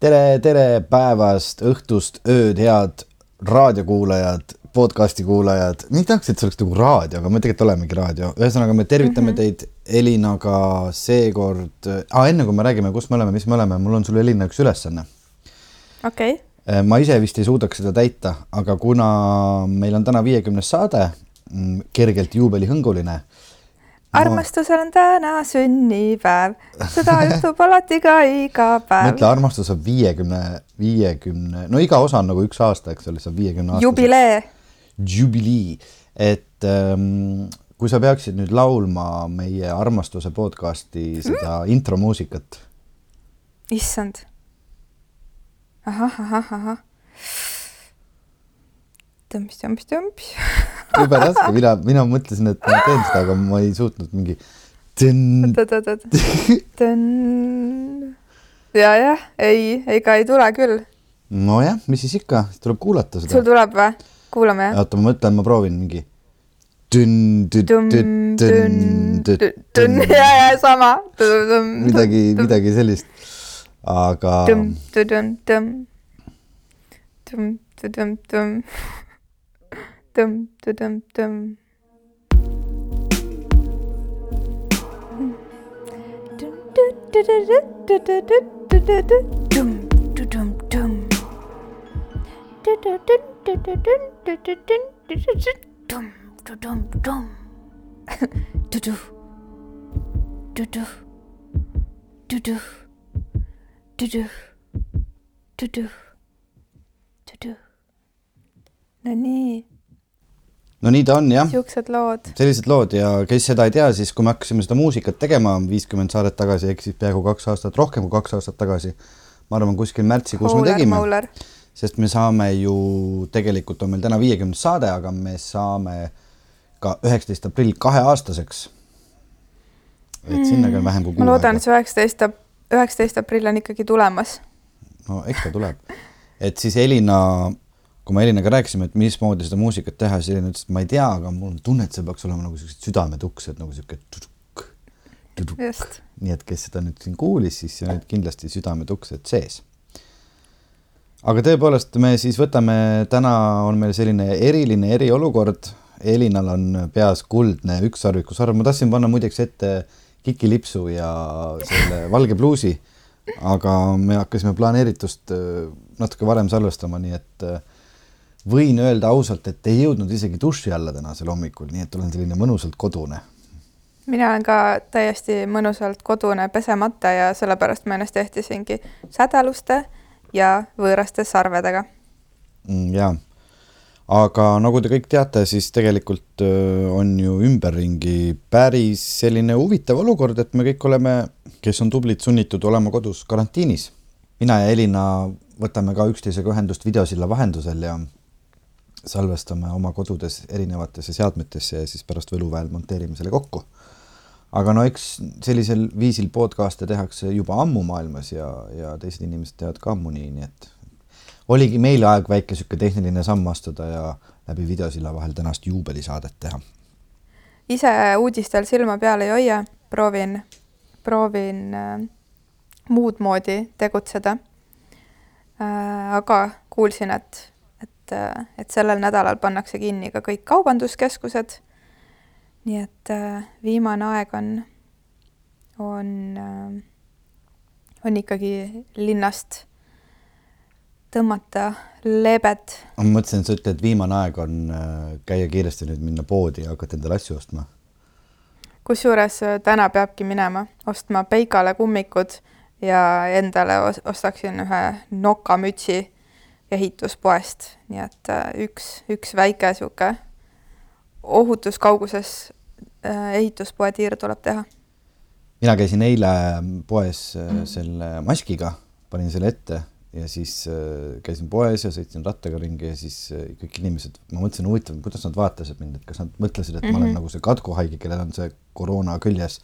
tere, tere päevast, õhtust, ööd, head raadiokuulajad, podcasti kuulajad. ei tahaks, et see oleks nagu raadio, aga me tegelikult olemegi raadio. ühesõnaga, me tervitame mm -hmm. teid Elinaga seekord ah,. enne kui me räägime, kus me oleme, mis me oleme, mul on sulle, Elina, üks ülesanne. okei okay. ma ise vist ei suudaks seda täita, aga kuna meil on täna viiekümnes saade, mm, kergelt juubelihõnguline armastusel on täna sünnipäev, seda juhtub alati ka iga päev. mõtle, armastus on viiekümne, viiekümne, no iga osa on nagu üks aasta, eks ole, see on viiekümne aasta. jubilee. Jubilee, et ähm, kui sa peaksid nüüd laulma meie armastuse podcasti seda mm. intromuusikat. issand. ahah, ahah, ahah tõmps, tõmps, tõmps jube raske, mina, mina mõtlesin, et ma teen seda, aga ma ei suutnud mingi. oot-oot-oot, ja, jah, ei, ega ei tule küll. nojah, mis siis ikka, tuleb kuulata seda. sul tuleb või? kuulame jah. oota, ma mõtlen, ma proovin mingi. ja, ja sama. midagi, midagi sellist, aga. tõmm, tõmm, tõmm, tõmm, tõmm, tõmm Dım dıdım dım. Dım dıdım dım. Dum dum dum. Dudu. Dudu. Dudu. Dudu. Dudu. Dudu. Nani? No nii ta on jah. niisugused lood. sellised lood ja kes seda ei tea, siis kui me hakkasime seda muusikat tegema viiskümmend saadet tagasi, ehk siis peaaegu kaks aastat, rohkem kui kaks aastat tagasi, ma arvan, kuskil märtsikuus me tegime. sest me saame ju, tegelikult on meil täna viiekümnes saade, aga me saame ka üheksateist aprill kaheaastaseks. et mm. sinnagi on vähem kui kuu aega. ma loodan, et see üheksateist, üheksateist aprill on ikkagi tulemas. no eks ta tuleb. et siis Elina kui me Elinaga rääkisime, et mismoodi seda muusikat teha, siis Elina ütles, et ma ei tea, aga mul on tunne, et see peaks olema nagu siuksed südametuksed nagu sihuke tuduk, tuduk. nii et kes seda nüüd siin kuulis, siis olid kindlasti südametuksed sees. aga tõepoolest, me siis võtame, täna on meil selline eriline eriolukord. Elinal on peas kuldne ükssarvikusarv, ma tahtsin panna muideks ette kikilipsu ja selle valge pluusi, aga me hakkasime planeeritust äh, natuke varem salvestama, nii et äh, võin öelda ausalt, et ei jõudnud isegi duši alla tänasel hommikul, nii et olen selline mõnusalt kodune. mina olen ka täiesti mõnusalt kodune, pesemata ja sellepärast ma ennast ehtisingi sädeluste ja võõraste sarvedega mm,. ja, aga nagu te kõik teate, siis tegelikult on ju ümberringi päris selline huvitav olukord, et me kõik oleme, kes on tublid, sunnitud olema kodus karantiinis. mina ja Elina võtame ka üksteisega ühendust videosilla vahendusel ja salvestame oma kodudes erinevatesse seadmetesse ja siis pärast võluväel monteerime selle kokku. aga no eks sellisel viisil podcast'e tehakse juba ammu maailmas ja, ja teised inimesed teevad ka ammu nii, nii et oligi meil aeg väike sihuke tehniline samm astuda ja läbi videosilla vahel tänast juubelisaadet teha. ise uudistel silma peal ei hoia, proovin, proovin äh, muud moodi tegutseda äh,. aga kuulsin, et et, et sellel nädalal pannakse kinni ka kõik kaubanduskeskused. nii et äh, viimane aeg on, on, äh, on ikkagi linnast tõmmata leebed. ma mõtlesin, et sa ütled, viimane aeg on äh, käia kiiresti nüüd minna poodi ja hakata endale asju ostma. kusjuures täna peabki minema ostma Peikale kummikud ja endale ostaksin ühe nokamütsi ehituspoest, nii et äh, üks, üks väike niisugune ohutuskauguses äh, ehituspoe tiir tuleb teha. mina käisin eile poes mm. selle maskiga, panin selle ette ja siis käisin poes ja sõitsin rattaga ringi ja siis kõik inimesed, ma mõtlesin, huvitav, kuidas nad vaatasid mind, et kas nad mõtlesid, et mm -hmm. ma olen mhm. nagu see katkuhaige, kellel on see koroona küljes.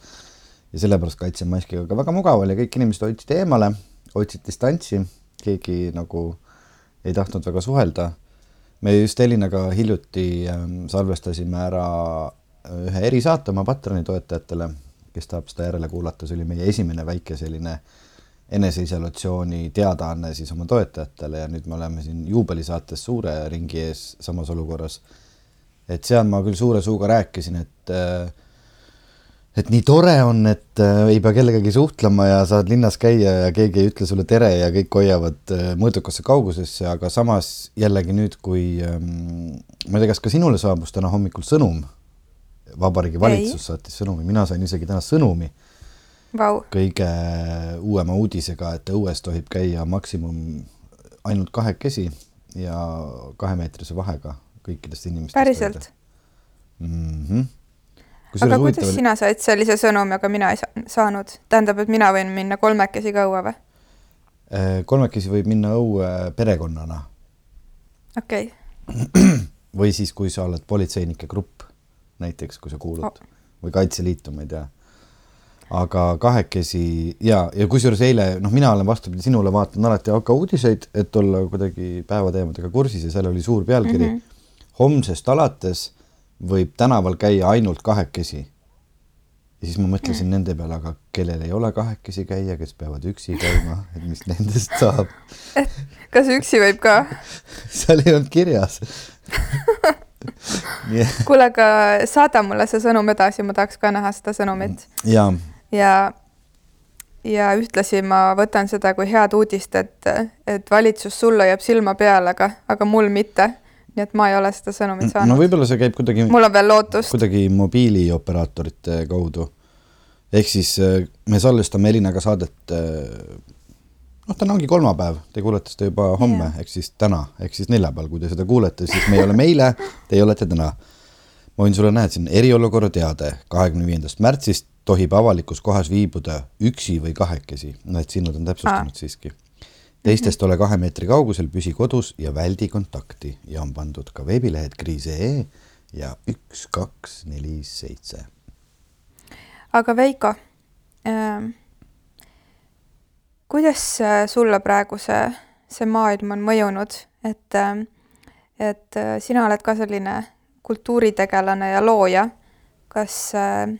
ja sellepärast kaitsen maskiga, aga väga mugav oli, kõik inimesed hoidsid eemale, hoidsid distantsi, keegi nagu ei tahtnud väga suhelda. me just Elinaga hiljuti ähm, salvestasime ära äh, ühe erisaate oma Patroni toetajatele, kes tahab seda järele kuulata, see oli meie esimene väike selline eneseisolatsiooni teadaanne siis oma toetajatele ja nüüd me oleme siin juubelisaates suure ringi ees samas olukorras. et seal ma küll suure suuga rääkisin, et äh, et nii tore on, et äh, ei pea kellegagi suhtlema ja saad linnas käia ja keegi ei ütle sulle tere ja kõik hoiavad äh, mõõdukasse kaugusesse, aga samas jällegi nüüd, kui ähm, ma ei tea, kas ka sinule saabus täna hommikul sõnum, Vabariigi Valitsus ei. saatis sõnumi, mina sain isegi täna sõnumi wow. kõige uuema uudisega, et õues tohib käia maksimum ainult kahekesi ja kahemeetrise vahega kõikidest inimestest. päriselt? Mm -hmm. Aga kuidas huvitav... sina said sellise sõnumi, aga mina ei saanud? tähendab, et mina võin minna kolmekesi ka õue või? Äh, kolmekesi võib minna õue perekonnana. okei okay. või siis, kui sa oled politseinike grupp, näiteks kui sa kuulud oh. või Kaitseliitu, ma ei tea aga kahekesi ja, ja kusjuures eile, noh, mina olen vastupidi sinule, vaatan alati AK uudiseid, et olla kuidagi päevateemadega kursis ja seal oli suur pealkiri mm. -hmm. homsest alates võib tänaval käia ainult kahekesi. ja siis ma mõtlesin mm. nende peale, aga kellel ei ole kahekesi käia, kes peavad üksi käima, et mis nendest saab kas üksi võib ka seal ei olnud kirjas kuule, aga saada mulle see sõnum edasi, ma tahaks ka näha seda sõnumit. jaa ja, ja ühtlasi ma võtan seda kui head uudist, et, et valitsus sulle jääb silma peale, aga, aga mul mitte. Nii et ma ei ole seda sõnumit saanud. no võib-olla see käib kuidagi. mul on veel lootust. kuidagi mobiilioperaatorite kaudu. ehk siis äh, me salvestame Elinaga saadet. Äh, noh, täna ongi kolmapäev, te kuulete seda juba homme yeah., ehk siis täna, ehk siis neljapäeval, kui te seda kuulete, siis me oleme eile, teie olete täna. ma võin sulle näha, et siin eriolukorra teade kahekümne viiendast märtsist tohib avalikus kohas viibuda üksi või kahekesi, no et siin nad on täpsustanud ah. siiski. Teistest ole kahe meetri kaugusel, püsi kodus ja väldi kontakti. Ja on pandud ka veebilehed kriis.ee ja üks, kaks, neli, seitse. aga Veiko äh,, kuidas sulle praegu see, see maailm on mõjunud, et äh,, et äh, sina oled ka selline kultuuritegelane ja looja, kas äh,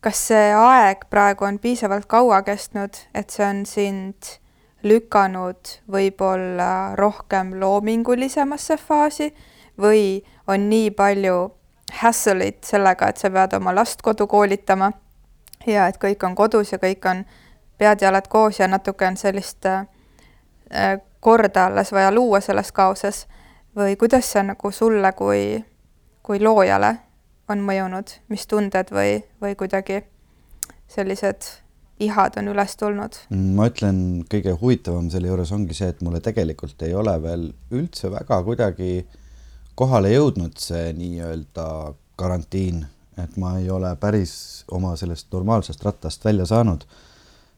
kas see aeg praegu on piisavalt kaua kestnud, et see on sind lükanud võib-olla rohkem loomingulisemasse faasi või on nii palju hassle'it sellega, et sa pead oma last kodu koolitama ja et kõik on kodus ja kõik on pead-jalad koos ja natuke on sellist äh, korda alles vaja luua selles kaoses. Või kuidas see nagu sulle kui, kui loojale on mõjunud, mis tunded või, või kuidagi sellised ihad on üles tulnud? ma ütlen, kõige huvitavam selle juures ongi see, et mulle tegelikult ei ole veel üldse väga kuidagi kohale jõudnud see nii-öelda karantiin, et ma ei ole päris oma sellest normaalsest rattast välja saanud.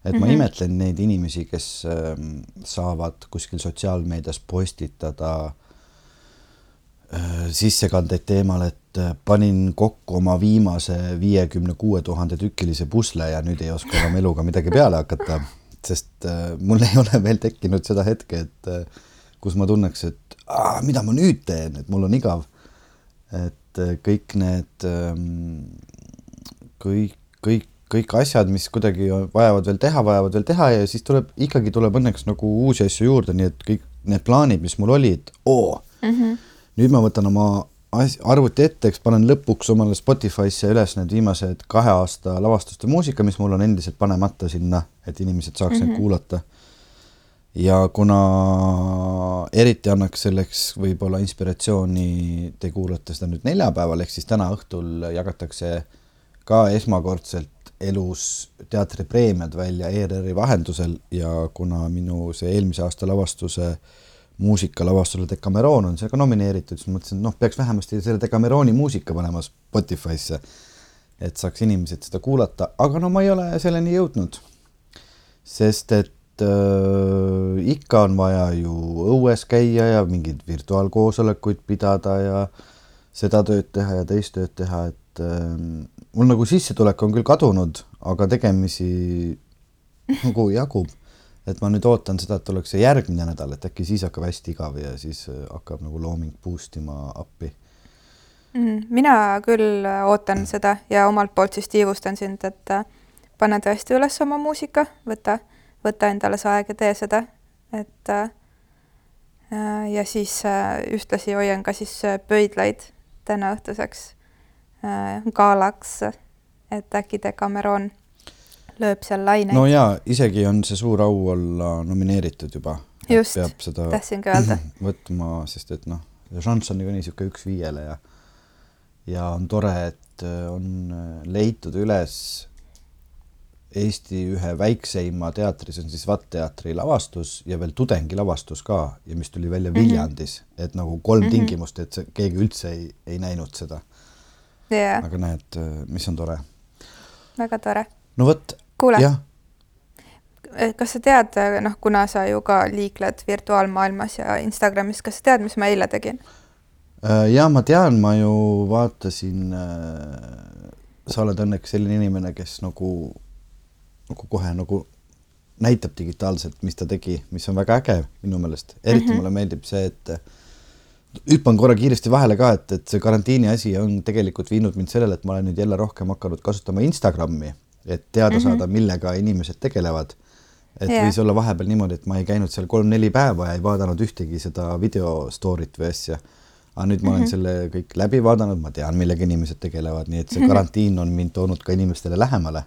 et ma mm -hmm. imetlen neid inimesi, kes ähm, saavad kuskil sotsiaalmeedias postitada sissekandeid teemal, et äh, panin kokku oma viimase viiekümne kuue tuhande tükilise pusle ja nüüd ei oska enam eluga midagi peale hakata, sest äh, mul ei ole veel tekkinud seda hetke, et kus ma tunneks, et aa, mida ma nüüd teen, et mul on igav. et kõik need, ähm, kõik, kõik, kõik asjad, mis kuidagi vajavad veel teha, vajavad veel teha ja siis tuleb, ikkagi tuleb õnneks nagu uusi asju juurde, nii et kõik need plaanid, mis mul olid, oo! Mm, -hmm nüüd ma võtan oma arvuti ette, eks panen lõpuks omale Spotify'sse üles need viimased kahe aasta lavastuste muusika, mis mul on endiselt panemata sinna, et inimesed saaks mm -hmm. neid mhm. kuulata. ja kuna eriti annaks selleks võib-olla inspiratsiooni, te kuulate seda nüüd neljapäeval, ehk siis täna õhtul jagatakse ka esmakordselt elus teatripreemiad välja ERR-i vahendusel ja kuna minu see eelmise aasta lavastuse äh, muusikalavastusele Decameron on see ka nomineeritud, siis mõtlesin, et noh, peaks vähemasti selle Decameroni muusika panema Spotify'sse, et saaks inimesed seda kuulata, aga no ma ei ole selleni jõudnud. sest et äh, ikka on vaja ju õues käia ja mingeid virtuaalkoosolekuid pidada ja seda tööd teha ja teist tööd teha, et äh, mul nagu sissetulek on küll kadunud, aga tegemisi nagu jagub et ma nüüd ootan seda, et oleks see järgmine nädal, et äkki siis hakkab hästi igav ja siis äh, hakkab nagu looming boost ima appi mm,. mina küll äh, ootan seda ja omalt poolt siis tiivustan sind, et äh, pane tõesti üles oma muusika, võta, võta endale see aeg ja tee seda, et ja siis ühtlasi hoian ka siis pöidlaid tänaõhtuseks galaks, et äkki Decameron lööb seal laineid. no jaa, isegi on see suur au olla nomineeritud juba. just, seda tahtsingi öelda. võtma, sest et noh, šanss on niikuinii niisugune üks viiele ja ja on tore, et on leitud üles Eesti ühe väikseima teatri, see on siis VAT teatri lavastus ja veel tudengilavastus ka ja mis tuli välja mm -hmm. Viljandis, et nagu kolm mm -hmm. tingimust, et see, keegi üldse ei, ei näinud seda yeah.. aga näed, mis on tore. väga tore. no vot. Kuule, kas sa tead, noh, kuna sa ju ka liikled virtuaalmaailmas ja Instagramis, kas sa tead, mis ma eile tegin? Äh, ja ma tean, ma ju vaatasin äh,, sa oled õnneks selline inimene, kes nagu nagu kohe nagu näitab digitaalselt, mis ta tegi, mis on väga äge minu meelest, eriti mm -hmm. mulle meeldib see, et hüppan korra kiiresti vahele ka, et, et see karantiini asi on tegelikult viinud mind sellele, et ma olen nüüd jälle rohkem hakanud kasutama Instagrami, et teada mm -hmm. saada, millega inimesed tegelevad. et yeah. võis olla vahepeal niimoodi, et ma ei käinud seal kolm-neli päeva ja ei vaadanud ühtegi seda video story't või asja. aga nüüd ma olen mm -hmm. selle kõik läbi vaadanud, ma tean, millega inimesed tegelevad, nii et see karantiin on mind toonud ka inimestele lähemale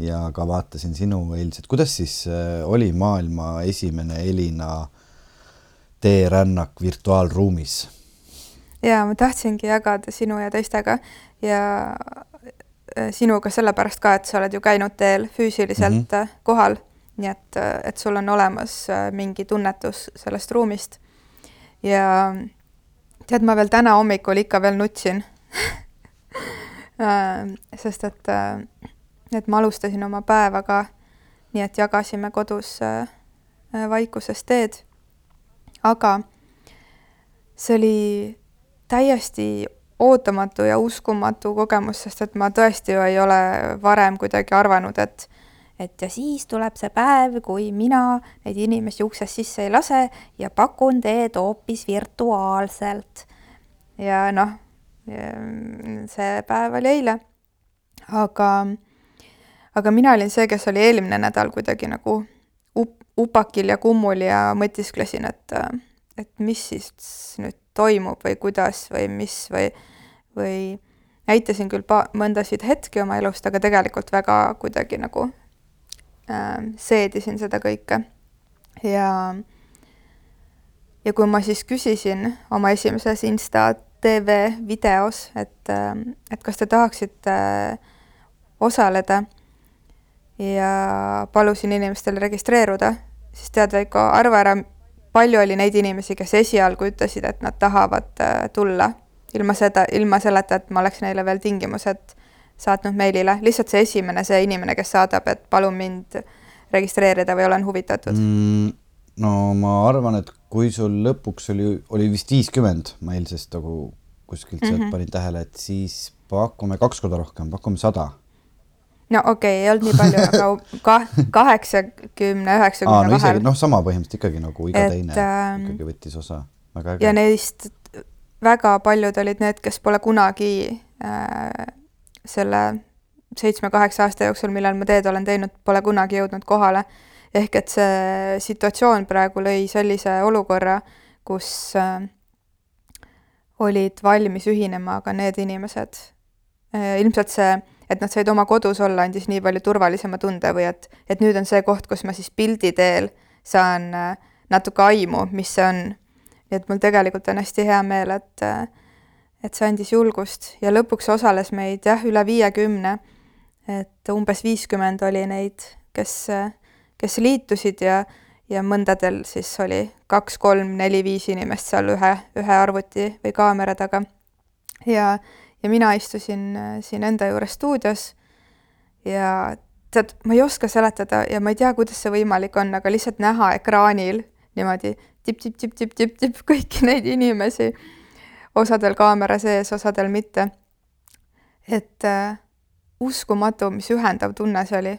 ja ka vaatasin sinu eilset, kuidas siis äh, oli maailma esimene Elina teerännak virtuaalruumis? ja ma tahtsingi jagada sinu ja teistega ja sinuga sellepärast ka, et sa oled ju käinud teel füüsiliselt mm -hmm. kohal, nii et, et sul on olemas mingi tunnetus sellest ruumist. ja tead, ma veel täna hommikul ikka veel nutsin sest et et ma alustasin oma päeva ka nii, et jagasime kodus äh, vaikuses teed. aga see oli täiesti ootamatu ja uskumatu kogemus, sest et ma tõesti ju ei ole varem kuidagi arvanud, et et ja siis tuleb see päev, kui mina neid inimesi uksest sisse ei lase ja pakun teed hoopis virtuaalselt. ja noh, see päev oli eile. aga aga mina olin see, kes oli eelmine nädal kuidagi nagu up-, upakil ja kummul ja mõtisklesin, et, et mis siis nüüd toimub või kuidas või mis või, või näitasin küll pa-, mõndasid hetki oma elust, aga tegelikult väga kuidagi nagu äh, seedisin seda kõike. ja, ja kui ma siis küsisin oma esimeses Insta tv videos, et, et kas te tahaksite osaleda ja palusin inimestel registreeruda, siis tead, Veiko, arva ära, palju oli neid inimesi, kes esialgu ütlesid, et nad tahavad äh, tulla ilma seda, ilma selleta, et ma oleks neile veel tingimused saatnud meilile, lihtsalt see esimene, see inimene, kes saadab, et palun mind registreerida või olen huvitatud mm,? no ma arvan, et kui sul lõpuks oli, oli vist viiskümmend, ma eilsest nagu kuskilt sealt mm -hmm. panin tähele, et siis pakume kaks korda rohkem, pakume sada no okei okay,, ei olnud nii palju, aga ka kaheksakümne, üheksakümne no, vahel. noh, sama põhimõtteliselt ikkagi nagu iga et, teine äh, ikkagi võttis osa. väga äge. ja neist väga paljud olid need, kes pole kunagi äh, selle seitsme-kaheksa aasta jooksul, millal ma teed olen teinud, pole kunagi jõudnud kohale. ehk et see situatsioon praegu lõi sellise olukorra, kus äh, olid valmis ühinema ka need inimesed äh,, ilmselt see et nad said oma kodus olla, andis nii palju turvalisema tunde või et, et nüüd on see koht, kus ma siis pildi teel saan äh, natuke aimu, mis see on. nii et mul tegelikult on hästi hea meel, et, äh, et see andis julgust ja lõpuks osales meid jah, üle viiekümne. et umbes viiskümmend oli neid, kes, äh, kes liitusid ja, ja mõndadel siis oli kaks, kolm, neli, viis inimest seal ühe, ühe arvuti või kaamera taga. ja, ja mina istusin äh, siin enda juures stuudios ja tead, ma ei oska seletada ja ma ei tea, kuidas see võimalik on, aga lihtsalt näha ekraanil niimoodi tipp-tipp-tipp-tipp-tipp-tipp kõiki neid inimesi, osadel kaamera sees, osadel mitte. et äh, uskumatu, mis ühendav tunne see oli.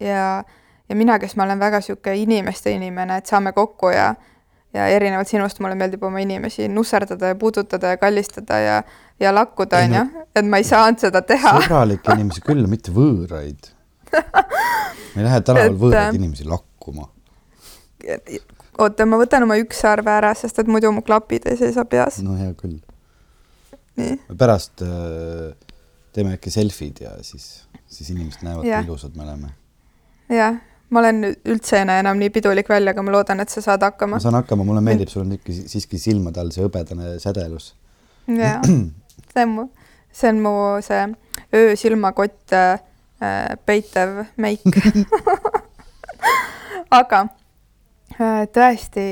ja, ja mina, kes ma olen väga niisugune inimeste inimene, et saame kokku ja ja erinevalt sinust mulle meeldib oma inimesi nusserdada ja puudutada ja kallistada ja ja lakkuda, on ju, et ma ei saanud seda teha. sõbralikke inimesi küll, mitte võõraid. ma ei lähe tänaval võõraid äh, inimesi lakkuma. oota, ma võtan oma ükssarve ära, sest et muidu mu klapid ei seisa peas. no hea küll. pärast äh, teeme äkki selfid ja siis, siis inimesed näevad, kui ilusad me oleme. jah, ma olen üldse ei näe enam nii pidulik välja, aga ma loodan, et sa saad hakkama ma. saan hakkama, mulle meeldib, sul on ikka si- siiski silmade all see hõbedane sädelus. jaa, see on mu, see on mu see öösilmakott äh, peitev meik. aga äh, tõesti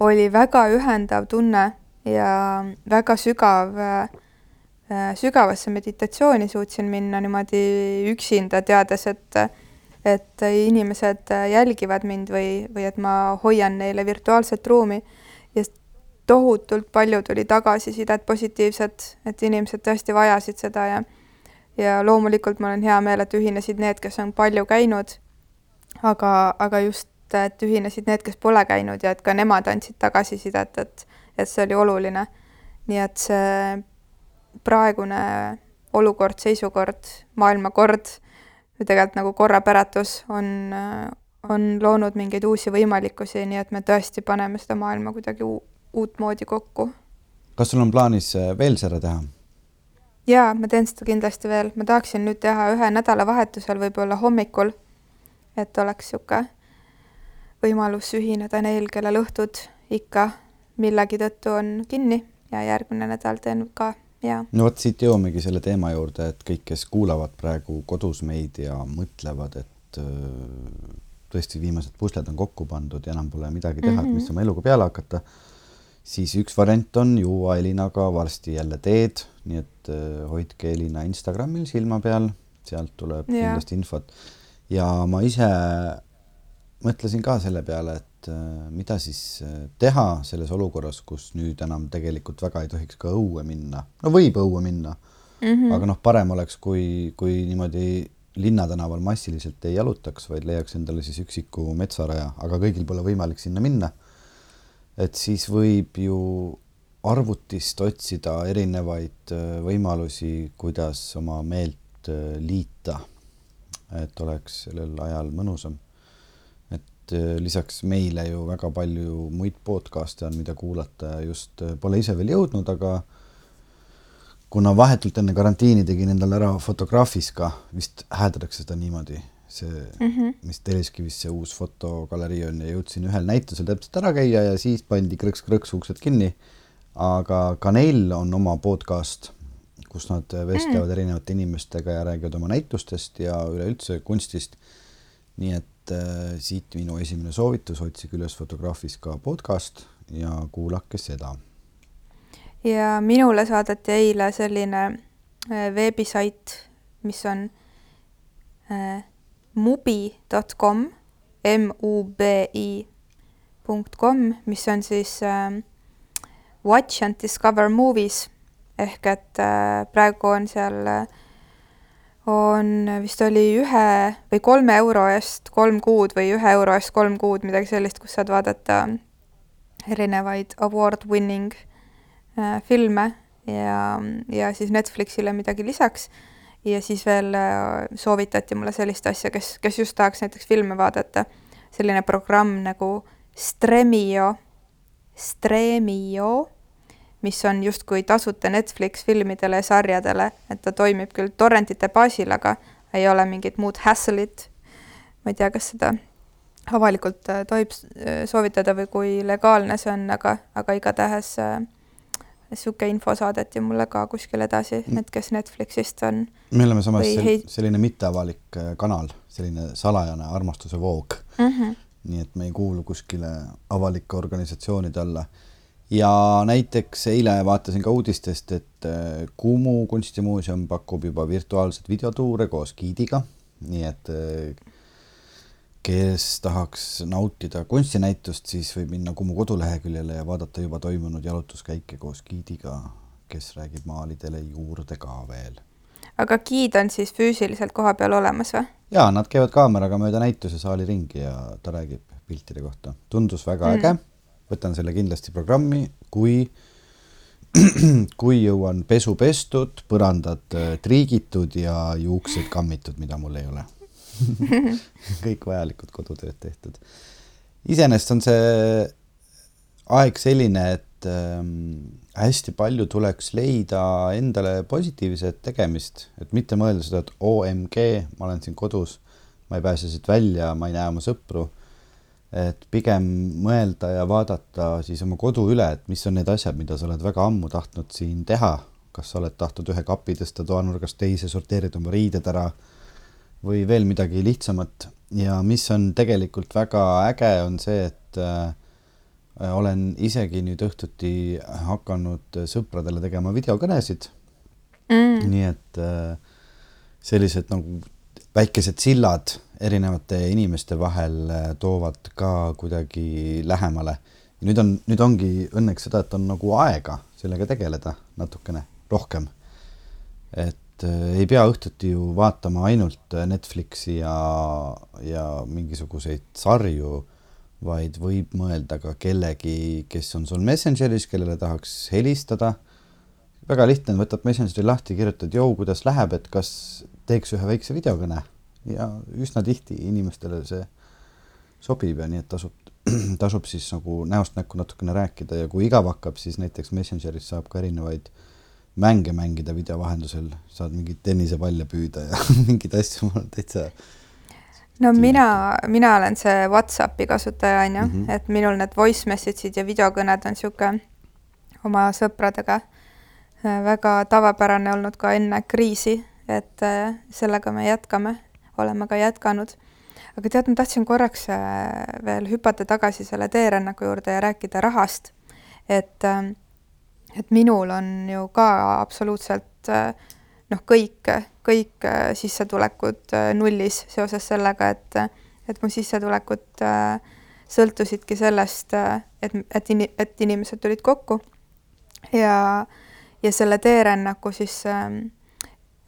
oli väga ühendav tunne ja väga sügav äh,, sügavasse meditatsiooni suutsin minna niimoodi üksinda, teades, et et inimesed jälgivad mind või, või et ma hoian neile virtuaalset ruumi ja tohutult palju tuli tagasisidet positiivset, et inimesed tõesti vajasid seda ja ja loomulikult mul on hea meel, et ühinesid need, kes on palju käinud, aga, aga just, et ühinesid need, kes pole käinud ja et ka nemad andsid tagasisidet, et et see oli oluline. nii et see praegune olukord, seisukord, maailmakord või tegelikult nagu korrapäratus on, on loonud mingeid uusi võimalikkusi, nii et me tõesti paneme seda maailma kuidagi uu- uutmoodi kokku. Kas sul on plaanis äh, veel seda teha? jaa, ma teen seda kindlasti veel, ma tahaksin nüüd teha ühe nädalavahetusel, võib-olla hommikul, et oleks niisugune võimalus ühineda neil, kellel õhtud ikka millegi tõttu on kinni. Ja järgmine nädal teen ka no vot siit jõuamegi selle teema juurde, et kõik, kes kuulavad praegu kodus meid ja mõtlevad, et öö, tõesti viimased pusled on kokku pandud ja enam pole midagi teha mm, -hmm. Mhm. et mis oma eluga peale hakata, siis üks variant on juua Elinaga varsti jälle teed, nii et öö, hoidke Elina Instagramil silma peal, sealt tuleb Jaa. kindlasti infot. ja ma ise mõtlesin ka selle peale, et öö, mida siis öö, teha selles olukorras, kus nüüd enam tegelikult väga ei tohiks ka õue minna. no võib õue minna mm. -hmm. aga noh, parem oleks, kui, kui niimoodi linnatänaval massiliselt ei jalutaks, vaid leiaks endale siis üksiku metsaraja, aga kõigil pole võimalik sinna minna. et siis võib ju arvutist otsida erinevaid öö, võimalusi, kuidas oma meelt liita, et oleks sellel ajal mõnusam. Et öö, lisaks meile ju väga palju muid podcast'e on, mida kuulata just öö, pole ise veel jõudnud, aga kuna vahetult enne karantiini tegin endale ära Fotograafis ka, vist häädatakse seda niimoodi, see Mm -hmm. mis Telliskivis see uus fotogalerii on ja jõudsin ühel näitusel täpselt ära käia ja siis pandi krõks-krõks uksed kinni. aga ka neil on oma podcast, kus nad vestlevad mm. erinevate inimestega ja räägivad oma näitustest ja üleüldse kunstist. nii et äh, siit minu esimene soovitus, otsige üles Fotograafis ka podcast ja kuulake seda. ja minule saadeti eile selline äh, veebisait, mis on äh, mubi.com, M-U-B-I punkt kom, mis on siis äh, Watch and Discover Movies ehk et äh, praegu on seal äh, on vist oli ühe või kolme euro eest kolm kuud või ühe euro eest kolm kuud, midagi sellist, kus saad vaadata erinevaid award winning äh, filme ja, ja siis Netflixile midagi lisaks. ja siis veel äh, soovitati mulle sellist asja, kes, kes just tahaks näiteks filme vaadata, selline programm nagu Stremio, Stremio, mis on justkui tasuta Netflix filmidele ja sarjadele, et ta toimib küll torrentite baasil, aga ei ole mingit muud hassle'it. ma ei tea, kas seda avalikult äh, tohib äh, soovitada või kui legaalne see on, aga, aga igatahes niisugune info saadeti mulle ka kuskil edasi, et kes Netflixist on. me oleme samas sel, hei- selline mitteavalik äh, kanal, selline salajane armastuse voog, Mm -hmm. nii et me ei kuulu kuskile avalike organisatsioonide alla. Ja näiteks eile vaatasin ka uudistest, et äh, Kumu kunstimuuseum pakub juba virtuaalset videotuure koos giidiga, nii et äh, kes tahaks nautida kunstinäitust, siis võib minna Kumu koduleheküljele ja vaadata juba toimunud jalutuskäike koos giidiga, kes räägib maalidele juurde ka veel aga giid on siis füüsiliselt kohapeal olemas või? ja nad käivad kaameraga mööda näituse saali ringi ja ta räägib piltide kohta. tundus väga mm. äge, võtan selle kindlasti programmi, kui, kui jõuan pesu pestud, põrandad äh, triigitud ja juuksed kammitud, mida mul ei ole. kõik vajalikud kodutööd tehtud. iseenesest on see aeg selline, et ähm, hästi palju tuleks leida endale positiivset tegemist, et mitte mõelda seda, et OMG, ma olen siin kodus, ma ei pääse siit välja, ma ei näe oma sõpru. Et pigem mõelda ja vaadata siis oma kodu üle, et mis on need asjad, mida sa oled väga ammu tahtnud siin teha. Kas sa oled tahtnud ühe kapi tõsta toanurgast teise, sorteerida oma riided ära või veel midagi lihtsamat. Ja mis on tegelikult väga äge, on see, et äh, olen isegi nüüd õhtuti hakanud sõpradele tegema videokõnesid. Mm.. nii et äh, sellised nagu väikesed sillad erinevate inimeste vahel äh, toovad ka kuidagi lähemale. nüüd on, nüüd ongi õnneks seda, et on nagu aega sellega tegeleda natukene rohkem. et äh, ei pea õhtuti ju vaatama ainult Netflixi ja, ja mingisuguseid sarju, vaid võib mõelda ka kellegi, kes on sul Messengeris, kellele tahaks helistada. väga lihtne, võtad Messengeri lahti, kirjutad, jõu, kuidas läheb, et kas teeks ühe väikse videokõne ja üsna tihti inimestele see sobib ja nii et tasub, tasub siis nagu näost näkku natukene rääkida ja kui igav hakkab, siis näiteks Messengeris saab ka erinevaid mänge mängida video vahendusel, saad mingeid tennisepalle püüda ja mingeid asju, mul on täitsa. no mina, mina olen see Whatsappi kasutaja, on ju -hmm. et minul need voice message'id ja videokõned on niisugune oma sõpradega äh, väga tavapärane olnud ka enne kriisi, et äh, sellega me jätkame, oleme ka jätkanud. aga tead, ma tahtsin korraks äh, veel hüpata tagasi selle teerännaku juurde ja rääkida rahast, et äh, et minul on ju ka absoluutselt äh, noh, kõik, kõik äh, sissetulekud äh, nullis seoses sellega, et, et mu sissetulekud sõltusidki sellest, et, et, et inimesed tulid kokku ja, ja selle teerännaku siis ähm,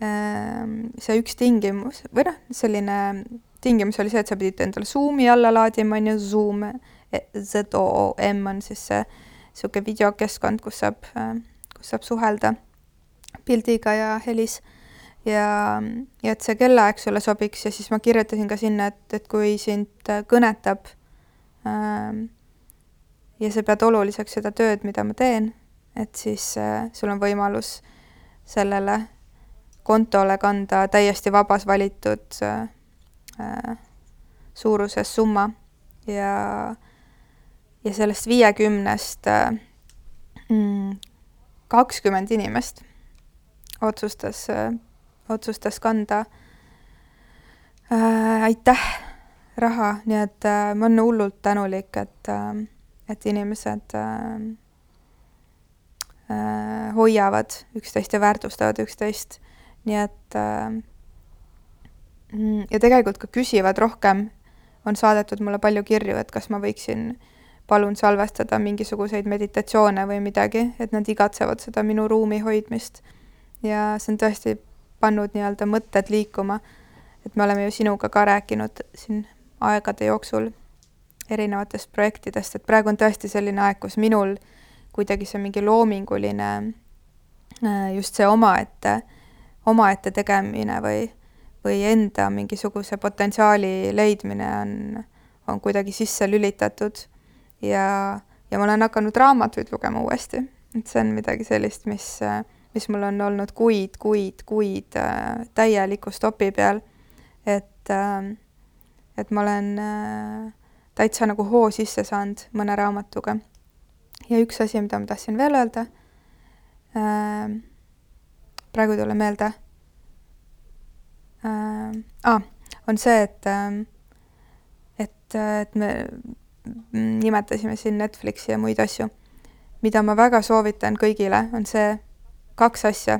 see üks tingimus või noh, selline tingimus oli see, et sa pidid endale Zoomi alla laadima, on ju, Zoom, Z-O-O-M on siis see niisugune videokeskkond, kus saab, kus saab suhelda pildiga ja helis. Ja, ja et see kellaaeg sulle sobiks ja siis ma kirjutasin ka sinna, et, et kui sind kõnetab ähm, ja sa pead oluliseks seda tööd, mida ma teen, et siis äh, sul on võimalus sellele kontole kanda täiesti vabas valitud äh, suuruses summa. Ja äh, ja sellest viiekümnest äh, mm, kakskümmend inimest otsustas, äh, otsustas kanda äh, aitäh raha, nii et äh, ma olen hullult tänulik, et äh,, et inimesed äh, äh, hoiavad üksteist ja väärtustavad üksteist, nii et äh, mm, ja tegelikult ka küsivad rohkem, on saadetud mulle palju kirju, et kas ma võiksin palun salvestada mingisuguseid meditatsioone või midagi, et nad igatsevad seda minu ruumi hoidmist. ja see on tõesti pannud nii-öelda mõtted liikuma. et me oleme ju sinuga ka rääkinud siin aegade jooksul erinevatest projektidest, et praegu on tõesti selline aeg, kus minul kuidagi see mingi loominguline äh, just see omaette, omaette tegemine või, või enda mingisuguse potentsiaali leidmine on, on kuidagi sisse lülitatud ja, ja ma olen hakanud raamatuid lugema uuesti, et see on midagi sellist, mis, mis mul on olnud kuid, kuid, kuid äh, täieliku stopi peal. et, äh, et ma olen äh, täitsa nagu hoo sisse saanud mõne raamatuga. ja üks asi, mida ma tahtsin veel öelda, praegu ei tule meelde äh,, ah, on see, et, et, et me nimetasime siin Netflixi ja muid asju. mida ma väga soovitan kõigile, on see kaks asja.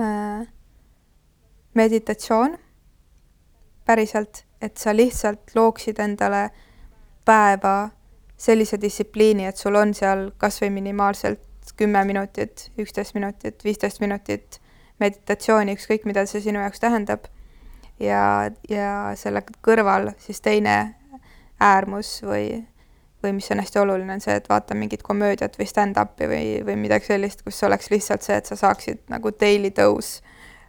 Äh, meditatsioon, päriselt, et sa lihtsalt looksid endale päeva sellise distsipliini, et sul on seal kas või minimaalselt kümme minutit, üksteist minutit, viisteist minutit meditatsiooni, ükskõik mida see sinu jaoks tähendab. ja, ja selle kõrval siis teine äärmus või, või mis on hästi oluline, on see, et vaata mingit komöödiat või stand-up'i või, või midagi sellist, kus oleks lihtsalt see, et sa saaksid nagu daily dose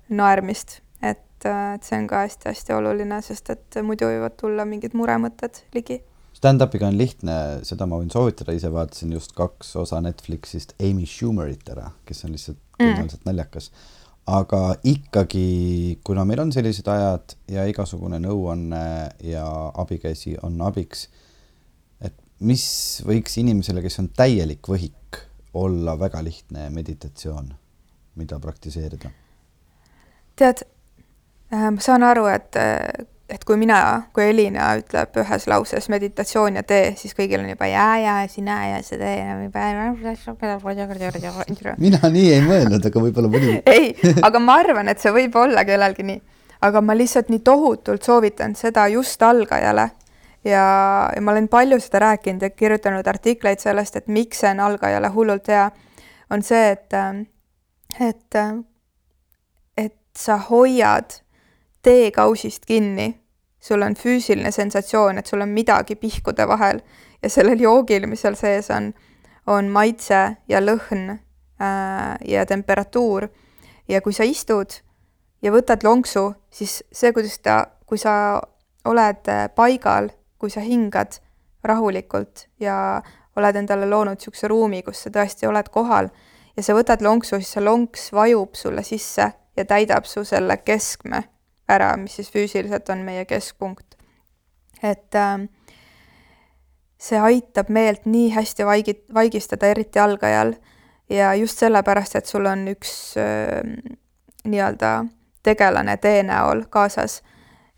naermist, et et, et see on ka hästi-hästi oluline, sest et muidu võivad tulla mingid muremõtted ligi. Stand-up'iga on lihtne, seda ma võin soovitada, ise vaatasin just kaks osa Netflixist Amy Schumerit ära, kes on lihtsalt geniaalselt mm. naljakas. aga ikkagi, kuna meil on sellised ajad ja igasugune nõuanne ja abikäsi on abiks, et mis võiks inimesele, kes on täielik võhik, olla väga lihtne meditatsioon, mida praktiseerida? tead, äh, ma saan aru, et et kui mina, kui Elina ütleb ühes lauses meditatsioon ja tee, siis kõigil on juba ja, ja sina ja see tee. mina nii ei mõelnud, aga võib-olla mõni. ei, aga ma arvan, et see võib olla kellelgi nii. aga ma lihtsalt nii tohutult soovitan seda just algajale ja, ja ma olen palju seda rääkinud ja kirjutanud artikleid sellest, et miks see on algajale hullult hea, on see, et, et, et sa hoiad teekausist kinni, sul on füüsiline sensatsioon, et sul on midagi pihkude vahel ja sellel joogil, mis seal sees on, on maitse ja lõhn äh, ja temperatuur. ja kui sa istud ja võtad lonksu, siis see, kuidas ta, kui sa oled äh, paigal, kui sa hingad rahulikult ja oled endale loonud niisuguse ruumi, kus sa tõesti oled kohal ja sa võtad lonksu, siis see lonks vajub sulle sisse ja täidab su selle keskme ära, mis siis füüsiliselt on meie keskpunkt. et äh, see aitab meelt nii hästi vaigi-, vaigistada, eriti algajal, ja just sellepärast, et sul on üks äh, nii-öelda tegelane tee näol kaasas.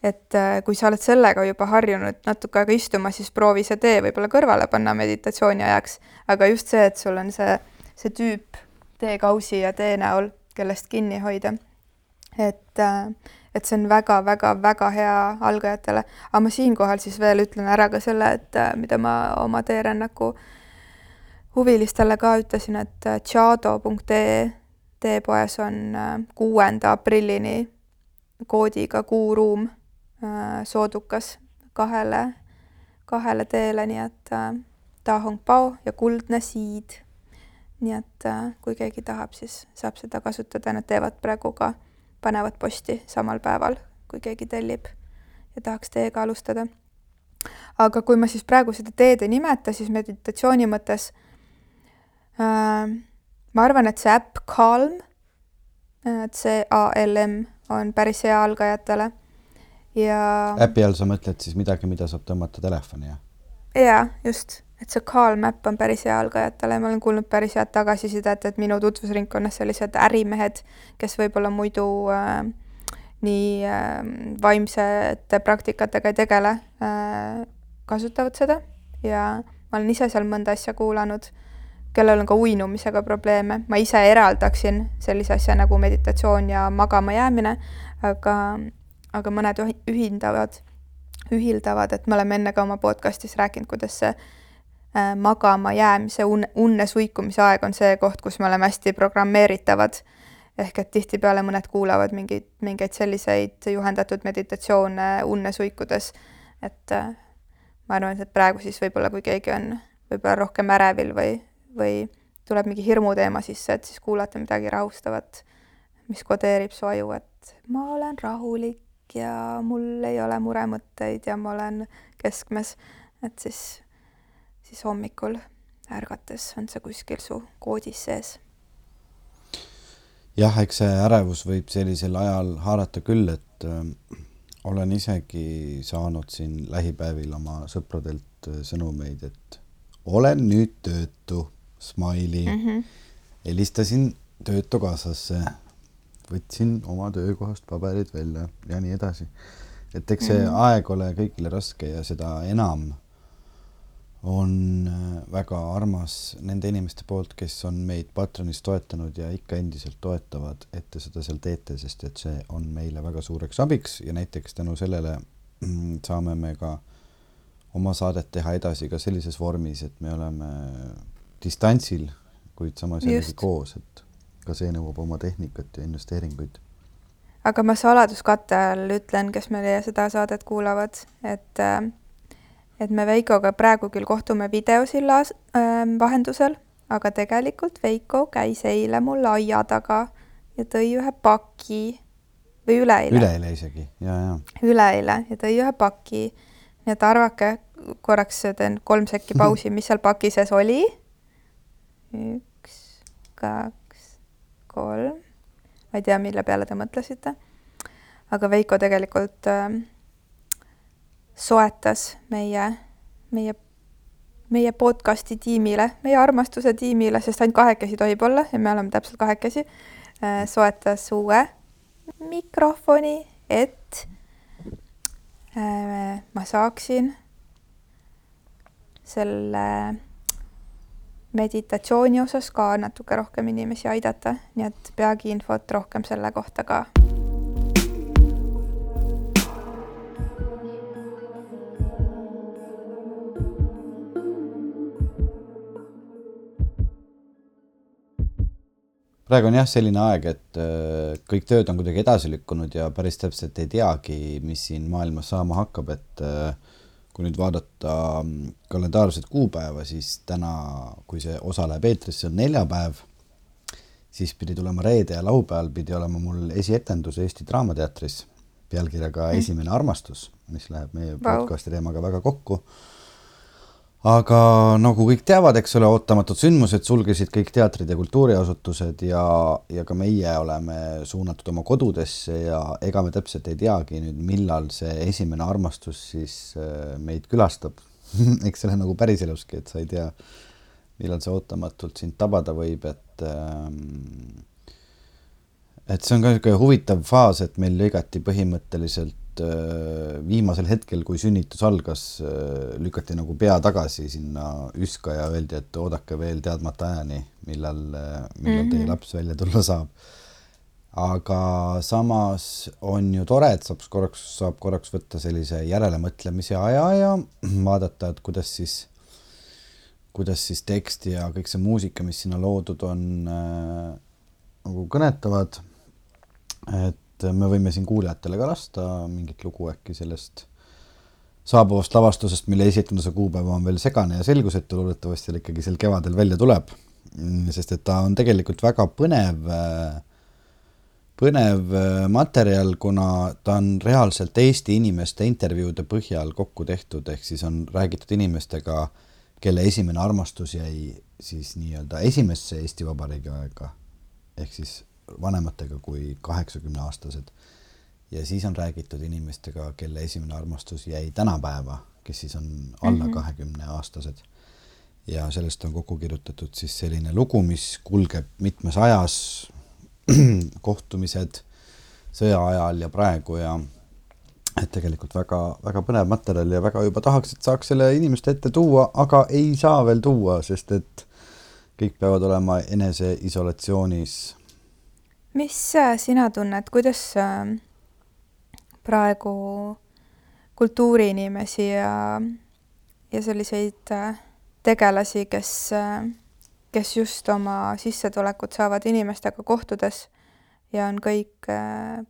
et äh, kui sa oled sellega juba harjunud natuke aega istuma, siis proovi see tee võib-olla kõrvale panna meditatsiooni ajaks, aga just see, et sul on see, see tüüp teekausi ja tee näol, kellest kinni hoida. et äh, et see on väga-väga-väga hea algajatele. aga ma siinkohal siis veel ütlen ära ka selle, et äh, mida ma oma teerännaku huvilistele ka ütlesin, et äh, tšado.ee teepoes on äh, kuuenda aprillini koodiga kuuruum soodukas kahele, kahele teele, nii et Ta Hong Pao ja Kuldne Siid. nii et kui keegi tahab, siis saab seda kasutada, nad teevad praegu ka panevad posti samal päeval, kui keegi tellib ja tahaks teega alustada. aga kui ma siis praegu seda teed ei nimeta, siis meditatsiooni mõttes äh, ma arvan, et see äpp Calm, C-A-L-M, on päris hea algajatele ja äpi all sa mõtled siis midagi, mida saab tõmmata telefoni, jah? jaa, just et see Calm äpp on päris hea algajatele, ma olen kuulnud päris head tagasisidet, et minu tutvusringkonnas sellised ärimehed, kes võib-olla muidu äh, nii äh, vaimsete praktikatega ei tegele äh,, kasutavad seda. Ja ma olen ise seal mõnda asja kuulanud, kellel on ka uinumisega probleeme, ma ise eraldaksin sellise asja nagu meditatsioon ja magama jäämine, aga, aga mõned ühindavad, ühildavad, et me oleme enne ka oma podcastis rääkinud, kuidas see magama jäämise, unne, unne suikumise aeg on see koht, kus me oleme hästi programmeeritavad. ehk et tihtipeale mõned kuulavad mingeid, mingeid selliseid juhendatud meditatsioone unne suikudes. et äh, ma arvan, et praegu siis võib-olla, kui keegi on võib-olla rohkem ärevil või, või tuleb mingi hirmuteema sisse, et siis kuulata midagi rahustavat, mis kodeerib su aju, et ma olen rahulik ja mul ei ole muremõtteid ja ma olen keskmes, et siis siis hommikul ärgates on see kuskil su koodis sees. jah, eks see ärevus võib sellisel ajal haarata küll, et äh, olen isegi saanud siin lähipäevil oma sõpradelt äh, sõnumeid, et olen nüüd töötu, smiley mm. -hmm. helistasin Töötukassasse, võtsin oma töökohast paberid välja ja nii edasi. et eks see mm -hmm. aeg ole kõigile raske ja seda enam on äh, väga armas nende inimeste poolt, kes on meid Patreonis toetanud ja ikka endiselt toetavad, et te seda seal teete, sest et see on meile väga suureks abiks ja näiteks tänu sellele mm, saame me ka oma saadet teha edasi ka sellises vormis, et me oleme distantsil, kuid samas jällegi koos, et ka see nõuab oma tehnikat ja investeeringuid. aga ma saladuskatte all ütlen, kes meie seda saadet kuulavad, et äh, et me Veikoga praegu küll kohtume videosilla äh, vahendusel, aga tegelikult Veiko käis eile mul aia taga ja tõi ühe paki või üleeile üleeile isegi ja, ja üleeile ja tõi ühe paki. nii et arvake, korraks teen kolm sekki pausi, mis seal paki sees oli. üks, kaks, kolm. ma ei tea, mille peale te mõtlesite. aga Veiko tegelikult äh, soetas meie, meie, meie podcast'i tiimile, meie armastuse tiimile, sest ainult kahekesi tohib olla ja me oleme täpselt kahekesi äh,, soetas uue mikrofoni, et äh, ma saaksin selle meditatsiooni osas ka natuke rohkem inimesi aidata, nii et peagi infot rohkem selle kohta ka praegu on jah, selline aeg, et äh, kõik tööd on kuidagi edasi lükkunud ja päris täpselt ei teagi, mis siin maailmas saama hakkab, et äh, kui nüüd vaadata mm, kalendaarset kuupäeva, siis täna, kui see osa läheb eetrisse, on neljapäev, siis pidi tulema reede ja laupäeval pidi olema mul esietendus Eesti Draamateatris pealkirjaga mm. Esimene armastus, mis läheb meie wow. podcasti teemaga väga kokku aga nagu kõik teavad, eks ole, ootamatud sündmused sulgesid kõik teatrid ja kultuuriasutused ja, ja ka meie oleme suunatud oma kodudesse ja ega me täpselt ei teagi nüüd, millal see esimene armastus siis äh, meid külastab. Eks see ole nagu päriseluski, et sa ei tea, millal see ootamatult sind tabada võib, et ähm, et see on ka niisugune huvitav faas, et meil lõigati põhimõtteliselt et äh, viimasel hetkel, kui sünnitus algas, äh, lükati nagu pea tagasi sinna üska ja öeldi, et oodake veel teadmata ajani, millal, äh, millal mm -hmm. teie mhm. laps välja tulla saab. aga samas on ju tore, et saab korraks, saab korraks võtta sellise järelemõtlemise aja ja vaadata, et kuidas siis, kuidas siis tekst ja kõik see muusika, mis sinna loodud on äh,, nagu kõnetavad. et et me võime siin kuulajatele ka lasta mingit lugu äkki sellest saabuvast lavastusest, mille esituse kuupäev on veel segane ja selgusetu, loodetavasti ta ikkagi sel kevadel välja tuleb. sest et ta on tegelikult väga põnev, põnev materjal, kuna ta on reaalselt Eesti inimeste intervjuude põhjal kokku tehtud, ehk siis on räägitud inimestega, kelle esimene armastus jäi siis nii-öelda esimesse Eesti Vabariigi aega ehk siis vanematega kui kaheksakümneaastased. ja siis on räägitud inimestega, kelle esimene armastus jäi tänapäeva, kes siis on alla mhm. kahekümne mm -hmm. ja sellest on kokku kirjutatud siis selline lugu, mis kulgeb mitmes ajas, kohtumised sõja ajal ja praegu ja et tegelikult väga-väga põnev materjal ja väga juba tahaks, et saaks selle inimeste ette tuua, aga ei saa veel tuua, sest et kõik peavad olema eneseisolatsioonis mis äh, sina tunned, kuidas äh, praegu kultuuriinimesi ja, ja selliseid äh, tegelasi, kes, kes just oma sissetulekut saavad inimestega kohtudes ja on kõik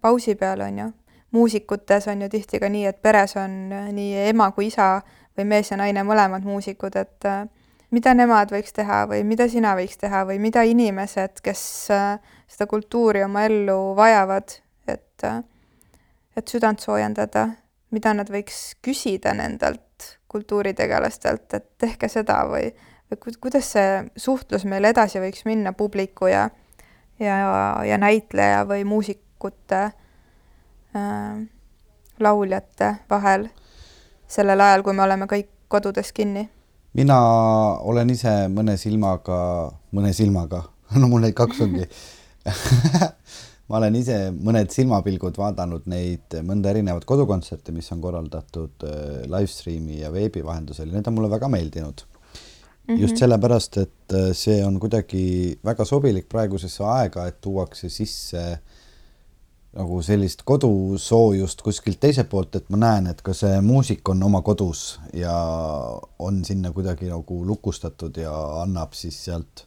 pausi peal, on ju. muusikutes on ju tihti ka nii, et peres on nii ema kui isa või mees ja naine mõlemad muusikud, et mida nemad võiks teha või mida sina võiks teha või mida inimesed, kes äh, seda kultuuri oma ellu vajavad, et, äh, et südant soojendada, mida nad võiks küsida nendelt kultuuritegelastelt, et tehke seda või, või kuidas see suhtlus meil edasi võiks minna publiku ja, ja, ja näitleja või muusikute äh,, lauljate vahel sellel ajal, kui me oleme kõik kodudes kinni mina olen ise mõne silmaga, mõne silmaga, no mul neid kaks ongi ma olen ise mõned silmapilgud vaadanud neid mõnda erinevat kodukontserte, mis on korraldatud äh, live stream'i ja veebi vahendusel ja need on mulle väga meeldinud mm. -hmm. just sellepärast, et äh, see on kuidagi väga sobilik praegusesse aega, et tuuakse sisse äh, nagu sellist kodusoojust kuskilt teiselt poolt, et ma näen, et ka see muusik on oma kodus ja on sinna kuidagi nagu lukustatud ja annab siis sealt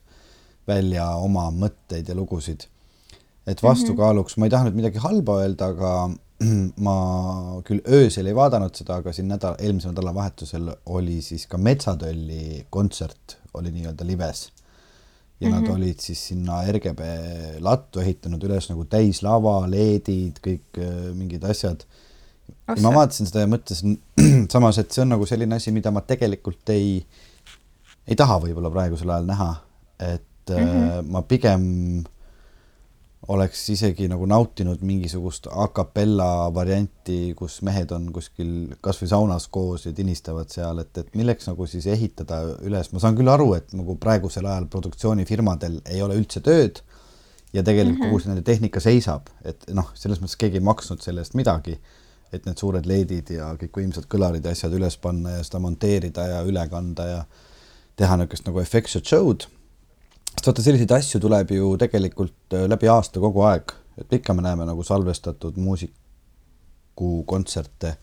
välja oma mõtteid ja lugusid. et vastukaaluks, ma ei taha nüüd midagi halba öelda, aga ma küll öösel ei vaadanud seda, aga siin nädal, eelmise nädalavahetusel oli siis ka Metsatölli kontsert oli nii-öelda lives ja mm -hmm. nad mhm. olid siis sinna RGB lattu ehitanud üles nagu täislava, LED-id, kõik äh, mingid asjad. ja ma vaatasin seda ja mõtlesin samas, et see on nagu selline asi, mida ma tegelikult ei, ei taha võib-olla praegusel ajal näha, et mm -hmm. ma pigem oleks isegi nagu nautinud mingisugust a capella varianti, kus mehed on kuskil kasvõi saunas koos ja tinistavad seal, et, et milleks nagu siis ehitada üles, ma saan küll aru, et nagu praegusel ajal produktsioonifirmadel ei ole üldse tööd ja tegelikult mm -hmm. kogu see nende tehnika seisab, et noh, selles mõttes keegi ei maksnud selle eest midagi, et need suured LED-id ja kõikvõimsad kõlarid ja asjad üles panna ja seda monteerida ja üle kanda ja teha niisugust nagu effectset show'd sest vaata, selliseid asju tuleb ju tegelikult äh, läbi aasta kogu aeg, et ikka me näeme nagu salvestatud muusikukontserte.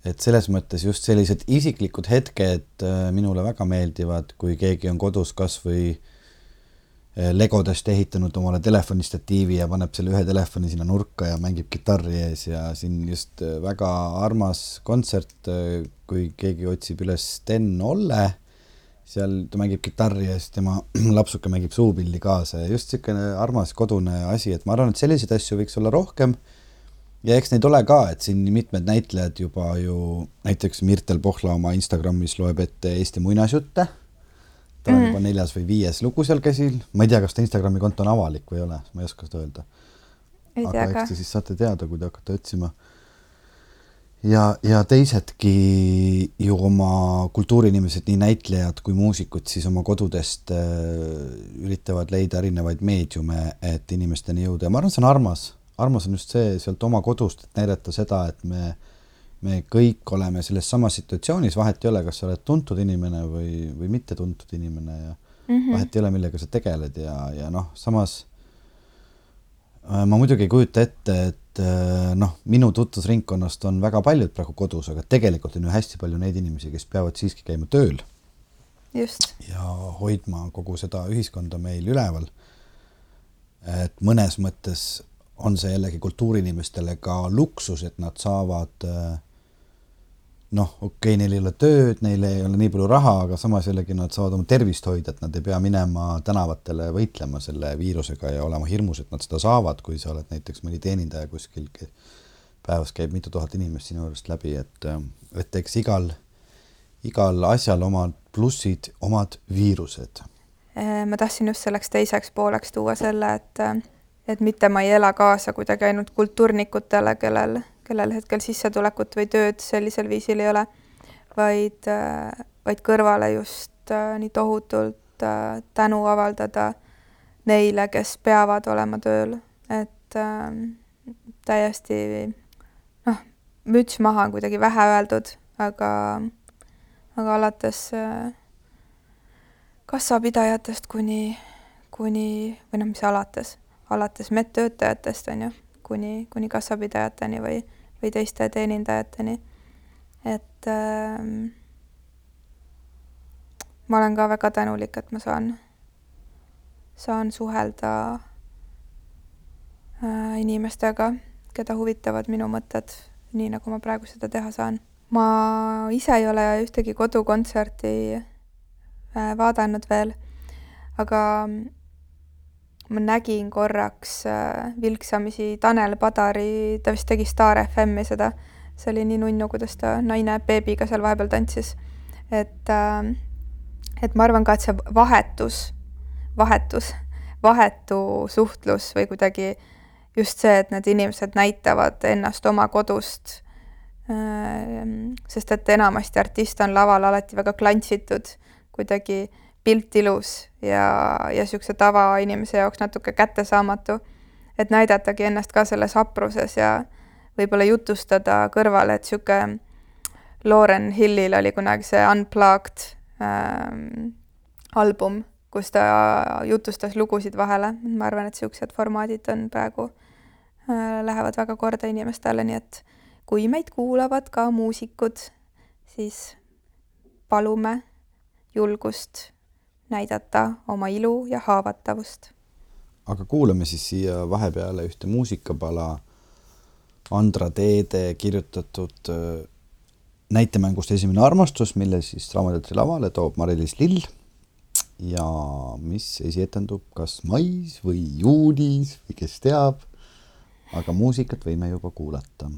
et selles mõttes just sellised isiklikud hetked äh, minule väga meeldivad, kui keegi on kodus kasvõi äh, legodest ehitanud omale telefonistatiivi ja paneb selle ühe telefoni sinna nurka ja mängib kitarri ees ja siin just väga armas kontsert, kui keegi otsib üles Sten Olle seal ta mängib kitarri ja siis tema lapsuke mängib suupilli kaasa ja just niisugune armas kodune asi, et ma arvan, et selliseid asju võiks olla rohkem. ja eks neid ole ka, et siin mitmed näitlejad juba ju, näiteks Mirtel Pohla oma Instagramis loeb ette Eesti muinasjutte. tal on mm. juba neljas või viies lugu seal käsil, ma ei tea, kas ta Instagrami konto on avalik või ei ole, ma ei oska seda öelda. aga eks te siis saate teada, kui te hakkate otsima ja, ja teisedki ju oma kultuuriinimesed, nii näitlejad kui muusikud, siis oma kodudest äh, üritavad leida erinevaid meediume, et inimesteni jõuda ja ma arvan, see on armas. armas on just see sealt oma kodust, et näidata seda, et me, me kõik oleme selles samas situatsioonis, vahet ei ole, kas sa oled tuntud inimene või, või mittetuntud inimene ja mm -hmm. vahet ei ole, millega sa tegeled ja, ja noh, samas äh, ma muidugi ei kujuta ette, et et äh, noh, minu tutvusringkonnast on väga paljud praegu kodus, aga tegelikult on ju hästi palju neid inimesi, kes peavad siiski käima tööl. just. ja hoidma kogu seda ühiskonda meil üleval. et mõnes mõttes on see jällegi kultuuriinimestele ka luksus, et nad saavad äh, noh, okei okay,, neil ei ole tööd, neil ei ole nii palju raha, aga samas jällegi nad saavad oma tervist hoida, et nad ei pea minema tänavatele võitlema selle viirusega ja olema hirmus, et nad seda saavad, kui sa oled näiteks mõni teenindaja kuskil, päevas käib mitu tuhat inimest sinu juurest läbi, et, et eks igal, igal asjal omad plussid, omad viirused. Äh, ma tahtsin just selleks teiseks pooleks tuua selle, et, et mitte ma ei ela kaasa kuidagi ainult kultuurnikutele, kellel kellel hetkel sissetulekut või tööd sellisel viisil ei ole, vaid, äh, vaid kõrvale just äh, nii tohutult äh, tänu avaldada neile, kes peavad olema tööl, et äh, täiesti noh, müts maha on kuidagi vähe öeldud, aga, aga alates äh, kassapidajatest kuni, kuni, või noh, mis alates, alates medtöötajatest, on ju, kuni, kuni kassapidajateni või või teiste teenindajateni. et äh, ma olen ka väga tänulik, et ma saan, saan suhelda äh, inimestega, keda huvitavad minu mõtted, nii nagu ma praegu seda teha saan. ma ise ei ole ühtegi kodukontserti äh, vaadanud veel, aga ma nägin korraks äh, vilksamisi Tanel Padari, ta vist tegi Star FM-i seda, see oli nii nunnu, kuidas ta naine beebiga seal vahepeal tantsis. et, äh, et ma arvan ka, et see vahetus, vahetus, vahetu suhtlus või kuidagi just see, et need inimesed näitavad ennast oma kodust, äh, sest et enamasti artist on laval alati väga klantsitud, kuidagi pilt ilus ja, ja niisuguse tavainimese jaoks natuke kättesaamatu. et näidatagi ennast ka selles hapruses ja võib-olla jutustada kõrvale, et niisugune Lauren Hillil oli kunagi see Unplugged ähm, album, kus ta jutustas lugusid vahele, ma arvan, et niisugused formaadid on praegu äh,, lähevad väga korda inimestele, nii et kui meid kuulavad ka muusikud, siis palume julgust näidata oma ilu ja haavatavust. aga kuulame siis siia vahepeale ühte muusikapala Andra Teede kirjutatud äh, näitemängust Esimene armastus, mille siis Draamateatri lavale toob Mari-Liis Lill. ja mis esietendub kas mais või juunis või kes teab. aga muusikat võime juba kuulata.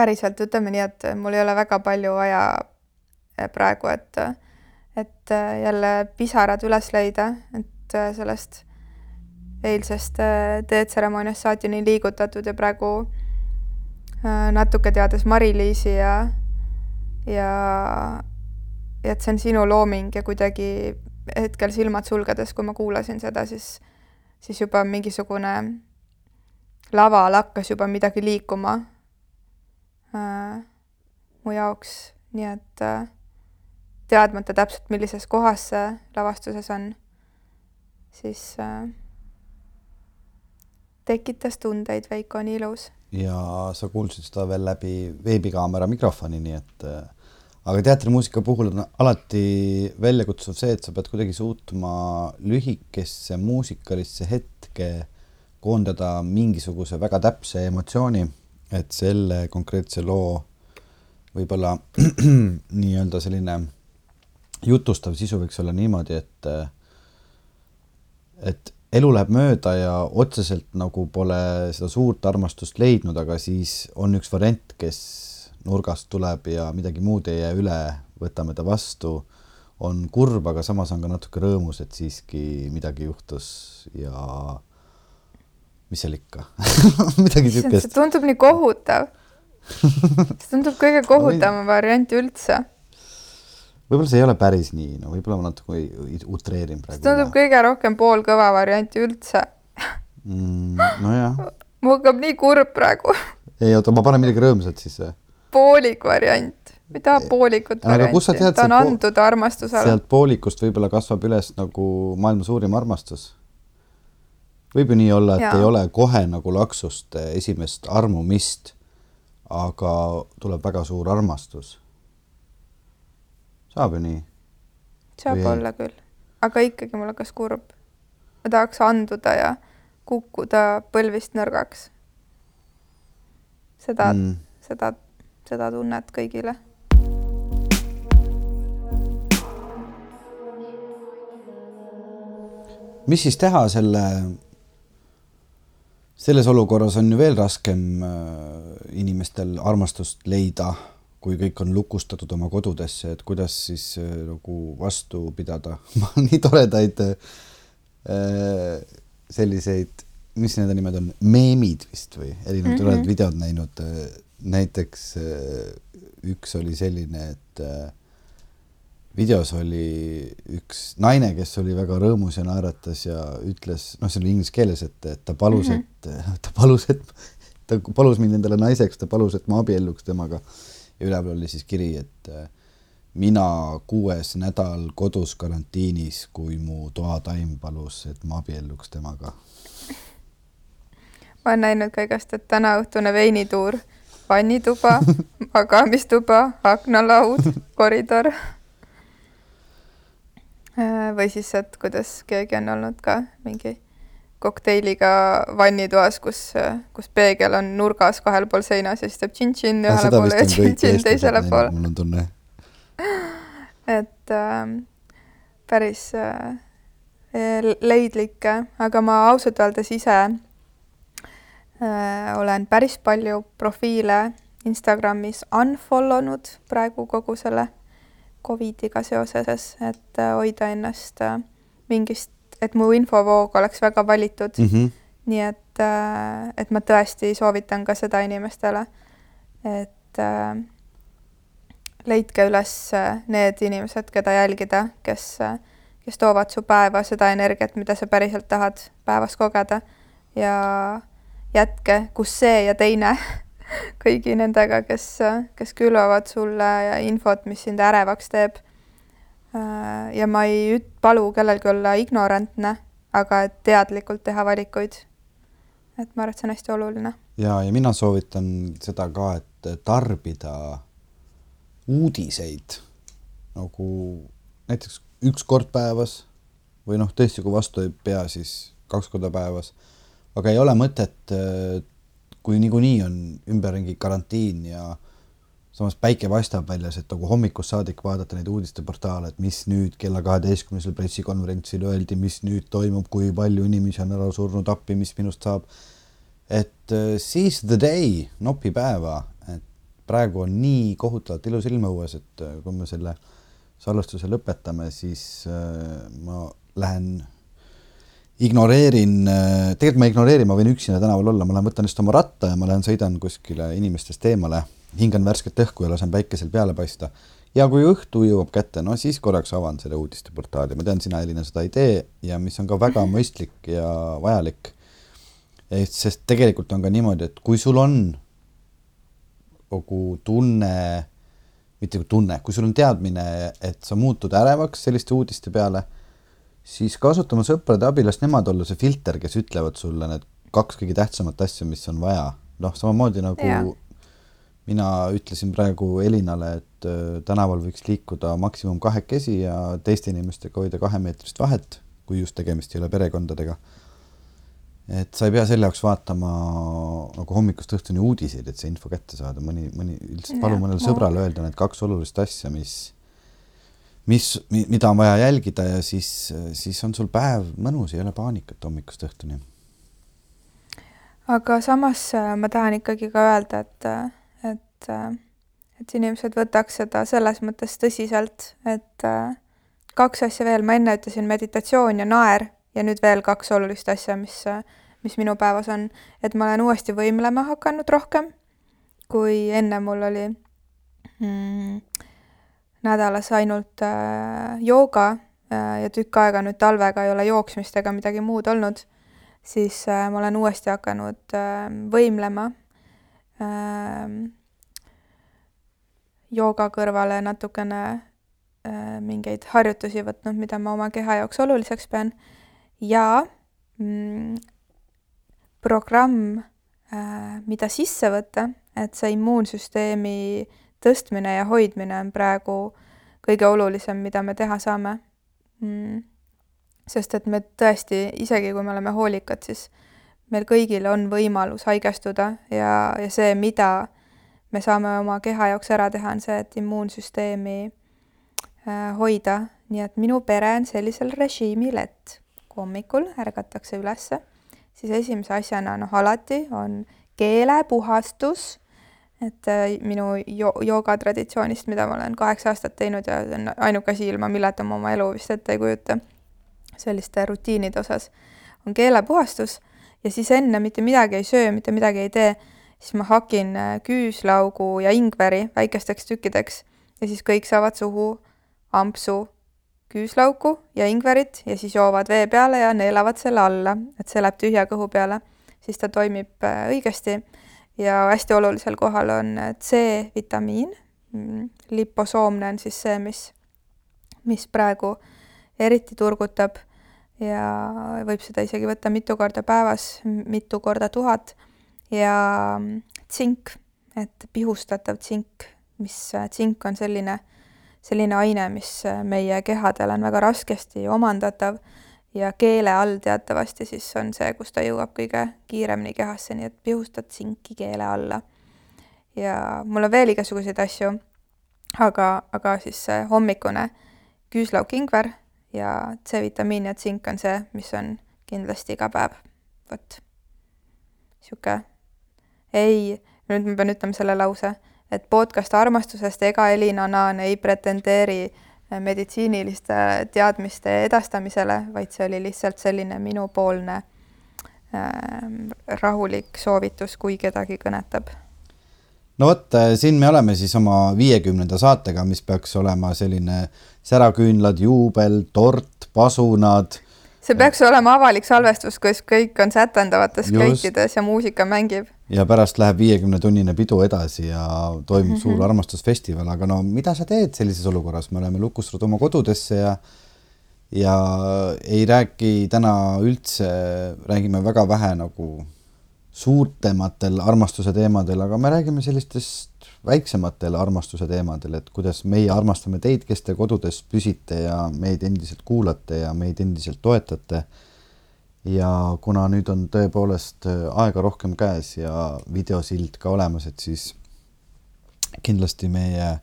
Päriselt ütleme nii, et mul ei ole väga palju vaja eh, praegu, et, et eh, jälle pisarad üles leida, et eh, sellest eilsest teetseremooniast saati nii liigutatud ja praegu natuke teades Mari-Liisi ja, ja, et see on sinu looming ja kuidagi hetkel silmad sulgedes, kui ma kuulasin seda, siis, siis juba mingisugune laval hakkas juba midagi liikuma äh, mu jaoks, nii et äh, teadmata täpselt, millises kohas see lavastuses on, siis äh, tekitas tundeid, Veiko, nii ilus. ja sa kuulsid seda veel läbi veebikaamera mikrofoni, nii et äh, aga teatrimuusika puhul on alati väljakutsuv see, et sa pead kuidagi suutma lühikesse muusikalisse hetke koondada mingisuguse väga täpse emotsiooni, et selle konkreetse loo võib-olla nii-öelda selline jutustav sisu võiks olla niimoodi, et et elu läheb mööda ja otseselt nagu pole seda suurt armastust leidnud, aga siis on üks variant, kes nurgast tuleb ja midagi muud ei jää üle, võtame ta vastu, on kurb, aga samas on ka natuke rõõmus, et siiski midagi juhtus ja mis seal ikka midagi siukest. see tundub nii kohutav see tundub kõige kohutavam variant üldse. võib-olla see ei ole päris nii, no võib-olla ma natuke utreerin praegu. see tundub kõige rohkem poolkõva variant üldse mm,. nojah. mul hakkab nii kurb praegu ei oota, ma panen midagi rõõmsat siis. poolik variant ei taha poolikut varianti, tahan anduda armastusele. sealt poolikust võib-olla kasvab üles nagu maailma suurim armastus võib ju nii olla, et ja. ei ole kohe nagu laksust eh, esimest armumist, aga tuleb väga suur armastus. saab ju nii? saab Või olla ei? küll, aga ikkagi mul hakkas kurb. ma tahaks anduda ja kukkuda põlvist nõrgaks. seda mm., seda, seda tunnet kõigile mis siis teha selle selles olukorras on ju veel raskem äh, inimestel armastust leida, kui kõik on lukustatud oma kodudesse, et kuidas siis äh, nagu vastu pidada nii toredaid äh, selliseid, mis nende nimed on, meemid vist või erinevad mm -hmm. toredad videod näinud. näiteks üks oli selline, et videos oli üks naine, kes oli väga rõõmus ja naeratas ja ütles, noh, see oli inglise keeles, et, et ta palus mm, -hmm. et ta palus, et ta palus mind endale naiseks, ta palus, et ma abielluks temaga. ja üleval oli siis kiri, et mina kuues nädal kodus karantiinis, kui mu toataim palus, et ma abielluks temaga. ma olen näinud ka igast, et tänaõhtune veinituur, vannituba magamistuba, aknalaud, koridor või siis, et kuidas keegi on olnud ka mingi kokteiliga vannitoas, kus, kus peegel on nurgas kahel pool seinas ja siis teeb tšintšinn ühele poole ja tšintšinn teisele poole. mul on tunne. et äh, päris äh, leidlik, aga ma ausalt öeldes ise äh, olen päris palju profiile Instagramis unfollow nud praegu kogu selle Covidiga seoses, et äh, hoida ennast äh, mingist, et mu infovoog oleks väga valitud mm. -hmm. nii et, äh, et ma tõesti soovitan ka seda inimestele, et leidke üles need inimesed, keda jälgida, kes, kes toovad su päeva seda energiat, mida sa päriselt tahad päevas kogeda ja jätke, kus see ja teine kõigi nendega, kes, kes külvavad sulle infot, mis sind ärevaks teeb. Äh, ja ma ei üt-, palu kellelgi olla ignorantne, aga teadlikult teha valikuid. et ma arvan, et see on hästi oluline. ja, ja mina soovitan seda ka, et tarbida uudiseid nagu näiteks üks kord päevas või noh, tõesti, kui vastu ei pea, siis kaks korda päevas. aga ei ole mõtet kui niikuinii on ümberringi karantiin ja samas päike paistab väljas, et nagu hommikust saadik vaadata neid uudisteportaale, et mis nüüd kella kaheteistkümnesel pressikonverentsil öeldi, mis nüüd toimub, kui palju inimesi on ära surnud, appi, mis minust saab. et uh, seize the day, nopi päeva, et praegu on nii kohutavalt ilus ilm õues, et uh, kui me selle salvestuse lõpetame, siis uh, ma lähen ignoreerin, äh, tegelikult ma ei ignoreeri, ma võin üksinda tänaval olla, ma lähen võtan lihtsalt oma ratta ja ma lähen sõidan kuskile inimestest eemale, hingan värsket õhku ja lasen päikesel peale paista. ja kui õhtu jõuab kätte, no siis korraks avan selle uudisteportaali, ma tean, sina, Elina, seda ei tee ja mis on ka väga mõistlik ja vajalik. sest tegelikult on ka niimoodi, et kui sul on kogu tunne, mitte tunne, kui sul on teadmine, et sa muutud ärevaks selliste uudiste peale siis kasuta oma sõprade abi, las nemad olla see filter, kes ütlevad sulle need kaks kõige tähtsamat asja, mis on vaja. noh, samamoodi nagu ja. mina ütlesin praegu Elinale, et äh, tänaval võiks liikuda maksimum kahekesi ja teiste inimestega hoida kahemeetrist vahet, kui just tegemist ei ole perekondadega. et sa ei pea selle jaoks vaatama nagu hommikust õhtuni uudiseid, et see info kätte saada, mõni, mõni, lihtsalt palu mõnele sõbrale öelda need kaks olulist asja, mis mis, mida on vaja jälgida ja siis, siis on sul päev mõnus, ei ole paanikat hommikust õhtuni. aga samas äh, ma tahan ikkagi ka öelda, et, et, et inimesed võtaks seda selles mõttes tõsiselt, et äh, kaks asja veel, ma enne ütlesin meditatsioon ja naer ja nüüd veel kaks olulist asja, mis, mis minu päevas on, et ma olen uuesti võimlema hakanud rohkem, kui enne mul oli mm, nädalas ainult äh, jooga äh, ja tükk aega nüüd talvega ei ole jooksmist ega midagi muud olnud, siis äh, ma olen uuesti hakanud võimlema äh,. jooga kõrvale natukene mingeid harjutusi võtnud, mida ma oma keha jaoks oluliseks pean ja mm, programm mida sisse võtta, et see immuunsüsteemi tõstmine ja hoidmine on praegu kõige olulisem, mida me teha saame. Mm.. sest et me tõesti, isegi kui me oleme hoolikad, siis meil kõigil on võimalus haigestuda ja, ja see, mida me saame oma keha jaoks ära teha, on see, et immuunsüsteemi äh, hoida, nii et minu pere on sellisel režiimil, et kui hommikul ärgatakse ülesse, siis esimese asjana noh, alati on keelepuhastus et äh, minu jo-, joogatraditsioonist, mida ma olen kaheksa aastat teinud ja see on ainuke asi, ilma milleta ma oma elu vist ette ei kujuta, selliste rutiinide osas, on keelepuhastus ja siis enne mitte midagi ei söö, mitte midagi ei tee, siis ma hakin äh, küüslaugu ja ingveri väikesteks tükkideks ja siis kõik saavad suhu ampsu küüslauku ja ingverit ja siis joovad vee peale ja neelavad selle alla, et see läheb tühja kõhu peale, siis ta toimib äh, õigesti. Ja hästi olulisel kohal on C-vitamiin, mm, liposoomne on siis see, mis, mis praegu eriti turgutab ja võib seda isegi võtta mitu korda päevas, mitu korda tuhat ja mm, tsink, et pihustatav tsink, mis äh, tsink on selline, selline aine, mis äh, meie kehadel on väga raskesti omandatav ja keele all teatavasti siis on see, kus ta jõuab kõige kiiremini kehasse, nii et pihustad tsinki keele alla. ja mul on veel igasuguseid asju, aga, aga siis see hommikune küüslauk-ingver ja C-vitamiin ja tsink on see, mis on kindlasti iga päev. vot, niisugune ei, nüüd ma pean ütlema selle lause, et podcast armastusest ega Elina Naan ei pretendeeri äh, meditsiiniliste teadmiste edastamisele, vaid see oli lihtsalt selline minupoolne äh, rahulik soovitus, kui kedagi kõnetab. no vot, äh, siin me oleme siis oma viiekümnenda saatega, mis peaks olema selline säraküünlad, juubel, tort, pasunad see peaks olema avalik salvestus, kus kõik on sätendavates kõikides ja muusika mängib. Ja pärast läheb viiekümnetunnine pidu edasi ja toimub mm -hmm. suur armastusfestival, aga no mida sa teed sellises olukorras, me oleme lukustatud oma kodudesse ja ja ei räägi täna üldse, räägime väga vähe nagu suurtematel armastuse teemadel, aga me räägime sellistest väiksematel armastuse teemadel, et kuidas meie armastame teid, kes te kodudes püsite ja meid endiselt kuulate ja meid endiselt toetate. Ja kuna nüüd on tõepoolest aega rohkem käes ja videosild ka olemas, et siis kindlasti meie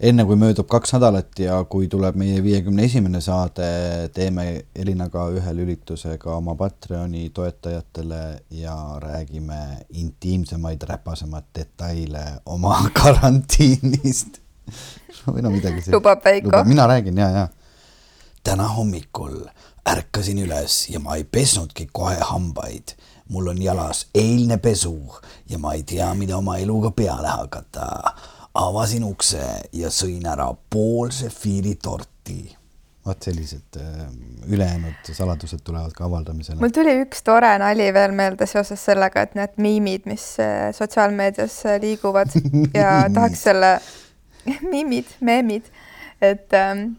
enne kui möödub kaks nädalat ja kui tuleb meie viiekümne esimene saade, teeme Elinaga ühe lülituse ka oma Patreoni toetajatele ja räägime intiimsemaid, räpasemaid detaile oma karantiinist või no midagi. lubab Veiko? mina räägin ja, ja. täna hommikul ärkasin üles ja ma ei pesnudki kohe hambaid mul on jalas eilne pesu ja ma ei tea, mida oma eluga peale hakata avasin ukse ja sõin ära pool sefiiri torti. vot sellised äh, ülejäänud saladused tulevad ka avaldamisele. mul tuli üks tore nali veel meelde seoses sellega, et need miimid, mis äh, sotsiaalmeedias äh, liiguvad ja tahaks selle miimid, meemid, et ähm,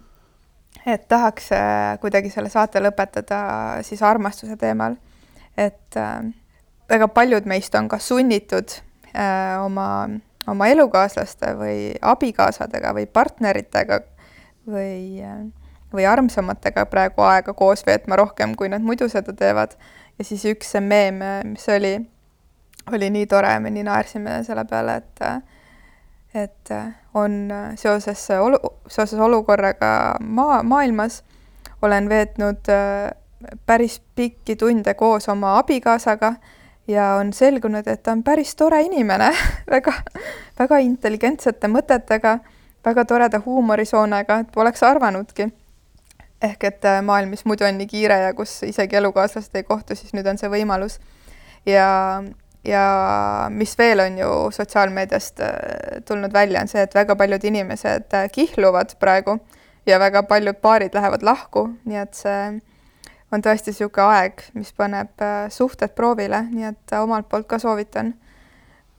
et tahaks kuidagi selle saate lõpetada siis armastuse teemal. et väga paljud meist on ka sunnitud oma oma elukaaslaste või abikaasadega või partneritega või, või armsamatega praegu aega koos veetma rohkem, kui nad muidu seda teevad. ja siis üks see meem, mis oli, oli nii tore, me nii naersime selle peale, et et on seoses olu, seoses olukorraga maa, maailmas olen veetnud päris pikki tunde koos oma abikaasaga ja on selgunud, et ta on päris tore inimene väga, väga intelligentsete mõtetega, väga toreda huumorisoonega, et poleks arvanudki. ehk et äh, maailm, mis muidu on nii kiire ja kus isegi elukaaslased ei kohtu, siis nüüd on see võimalus. ja, ja mis veel on ju sotsiaalmeediast äh, tulnud välja, on see, et väga paljud inimesed äh, kihluvad praegu ja väga paljud paarid lähevad lahku, nii et see on tõesti niisugune aeg, mis paneb äh, suhted proovile, nii et omalt poolt ka soovitan.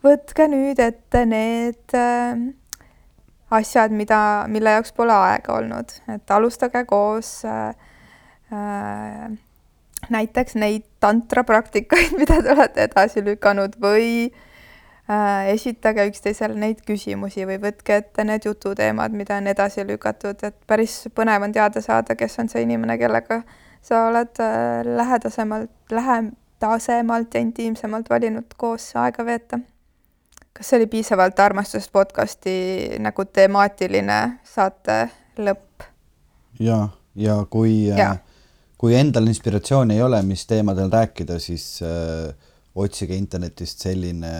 võtke nüüd ette need asjad, mida, mille jaoks pole aega olnud, et alustage koos äh, äh, näiteks neid tantrapraktikaid, mida te olete edasi lükanud või äh, esitage üksteisele neid küsimusi või võtke ette need jututeemad, mida on edasi lükatud, et päris põnev on teada saada, kes on see inimene, kellega sa oled äh, lähedasemalt, lähedasemalt ja intiimsemalt valinud koos aega veeta. kas see oli piisavalt armastusest podcasti nagu temaatiline saate lõpp? ja, ja kui äh, ja., kui endal inspiratsiooni ei ole, mis teemadel rääkida, siis äh, otsige internetist selline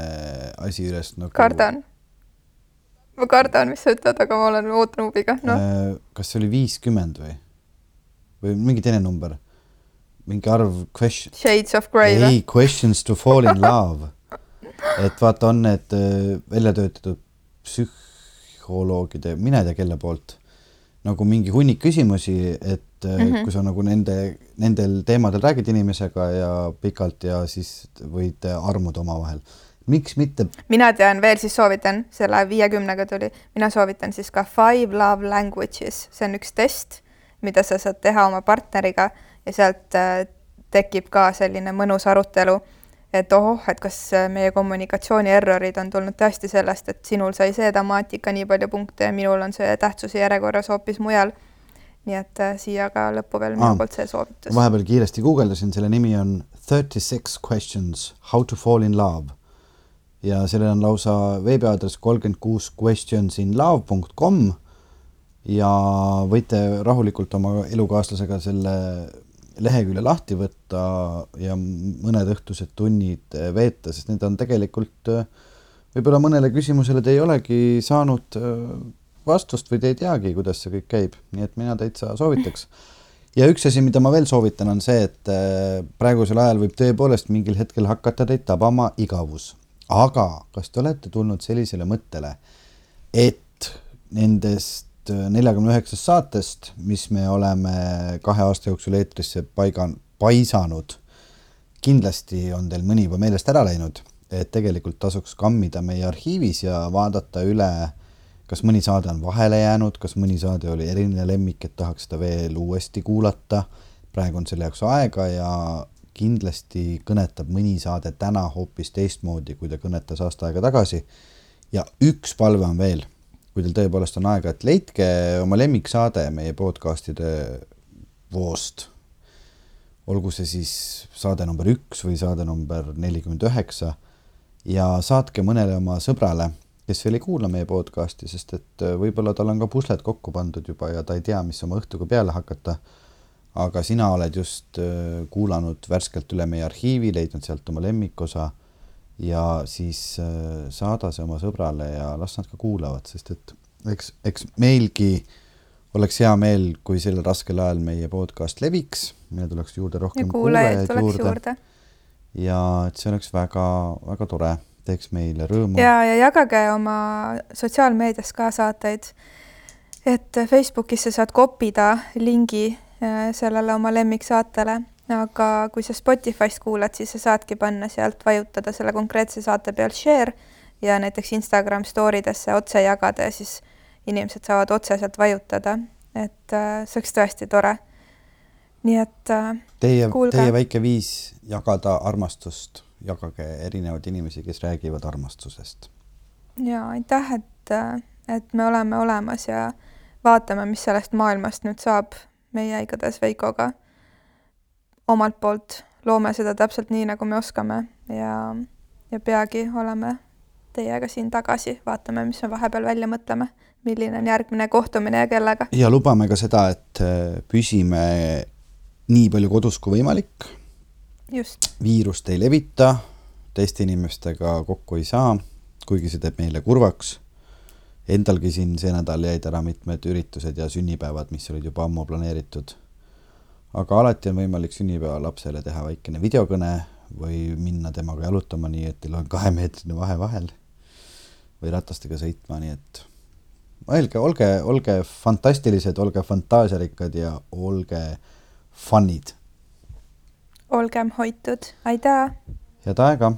asi üles nagu. kardan. ma kardan, mis sa ütled, aga ma olen ootan huviga no.. Äh, kas see oli viiskümmend või? või mingi teine number, mingi arv question. Shades of Grey või? ei, questions to fall in love. et vaata, on need äh, välja töötatud psühholoogide, mine tea, kelle poolt. nagu mingi hunnik küsimusi, et mm -hmm. kui sa nagu nende, nendel teemadel räägid inimesega ja pikalt ja siis võid armuda omavahel miks mitte? mina tean veel, siis soovitan, selle viiekümnega tuli, mina soovitan siis ka Five Love Languages, see on üks test, mida sa saad teha oma partneriga ja sealt äh, tekib ka selline mõnus arutelu, et ohoh, et kas äh, meie kommunikatsiooni errorid on tulnud tõesti sellest, et sinul sai see temaatika nii palju punkte ja minul on see tähtsuse järjekorras hoopis mujal. Nii et äh, siia ka lõppu veel minu poolt see soovitus. vahepeal kiiresti guugeldasin, selle nimi on Thirty Six Questions How to Fall in Love ja sellel on lausa veebiaadress kolmkümmend kuus questionsinlove.com ja võite rahulikult oma elukaaslasega selle lehekülje lahti võtta ja mõned õhtused tunnid veeta, sest need on tegelikult võib-olla mõnele küsimusele te ei olegi saanud äh, vastust või te ei teagi, kuidas see kõik käib, nii et mina täitsa soovitaks. ja üks asi, mida ma veel soovitan, on see, et äh, praegusel ajal võib tõepoolest mingil hetkel hakata teid tabama igavus. aga kas te olete tulnud sellisele mõttele, et nendest Äh, neljakümne üheksast saatest, mis me oleme kahe aasta jooksul eetrisse paiga, paisanud, kindlasti on teil mõni juba meelest ära läinud, et tegelikult tasuks kammida meie arhiivis ja vaadata üle, kas mõni saade on vahele jäänud, kas mõni saade oli eriline lemmik, et tahaks seda veel uuesti kuulata. praegu on selle jaoks aega ja kindlasti kõnetab mõni saade täna hoopis teistmoodi, kui ta kõnetas aasta aega tagasi. ja üks palve on veel kui teil tõepoolest on aega, et leidke oma lemmiksaade meie podcast'ide voost. olgu see siis saade number üks või saade number nelikümmend üheksa ja saatke mõnele oma sõbrale, kes veel ei kuula meie podcast'i, sest et äh, võib-olla tal on ka pusled kokku pandud juba ja ta ei tea, mis oma õhtuga peale hakata. aga sina oled just äh, kuulanud värskelt üle meie arhiivi, leidnud sealt oma lemmikosa ja siis äh, saada see oma sõbrale ja las nad ka kuulavad, sest et eks, eks meilgi oleks hea meel, kui sellel raskel ajal meie podcast leviks, meile tuleks juurde rohkem kuulajaid juurde, juurde.. ja et see oleks väga-väga tore, teeks meile rõõmu. ja, ja jagage oma sotsiaalmeedias ka saateid. et Facebookisse saad kopida lingi äh, sellele oma lemmiksaatele aga kui sa Spotify's kuulad, siis sa saadki panna sealt, vajutada selle konkreetse saate peal share ja näiteks Instagram story desse otse jagada ja siis inimesed saavad otseselt vajutada, et äh, see oleks tõesti tore. nii et äh, teie, teie väike viis jagada armastust, jagage erinevaid inimesi, kes räägivad armastusest. ja aitäh, et, et me oleme olemas ja vaatame, mis sellest maailmast nüüd saab meie igatahes Veikoga omalt poolt loome seda täpselt nii, nagu me oskame ja, ja peagi oleme teiega siin tagasi, vaatame, mis me vahepeal välja mõtleme, milline on järgmine kohtumine ja kellega. ja lubame ka seda, et äh, püsime nii palju kodus kui võimalik. Viirust ei levita, teiste inimestega kokku ei saa, kuigi see teeb meile kurvaks. Endalgi siin see nädal jäid ära mitmed üritused ja sünnipäevad, mis olid juba ammu planeeritud aga alati on võimalik sünnipäevalapsele teha väikene videokõne või minna temaga jalutama, nii et teil on kahemeetrine vahe vahel või ratastega sõitma, nii et mõelge, olge, olge fantastilised, olge fantaasiarikkad ja olge fun'id. Olgem hoitud, aitäh! head aega!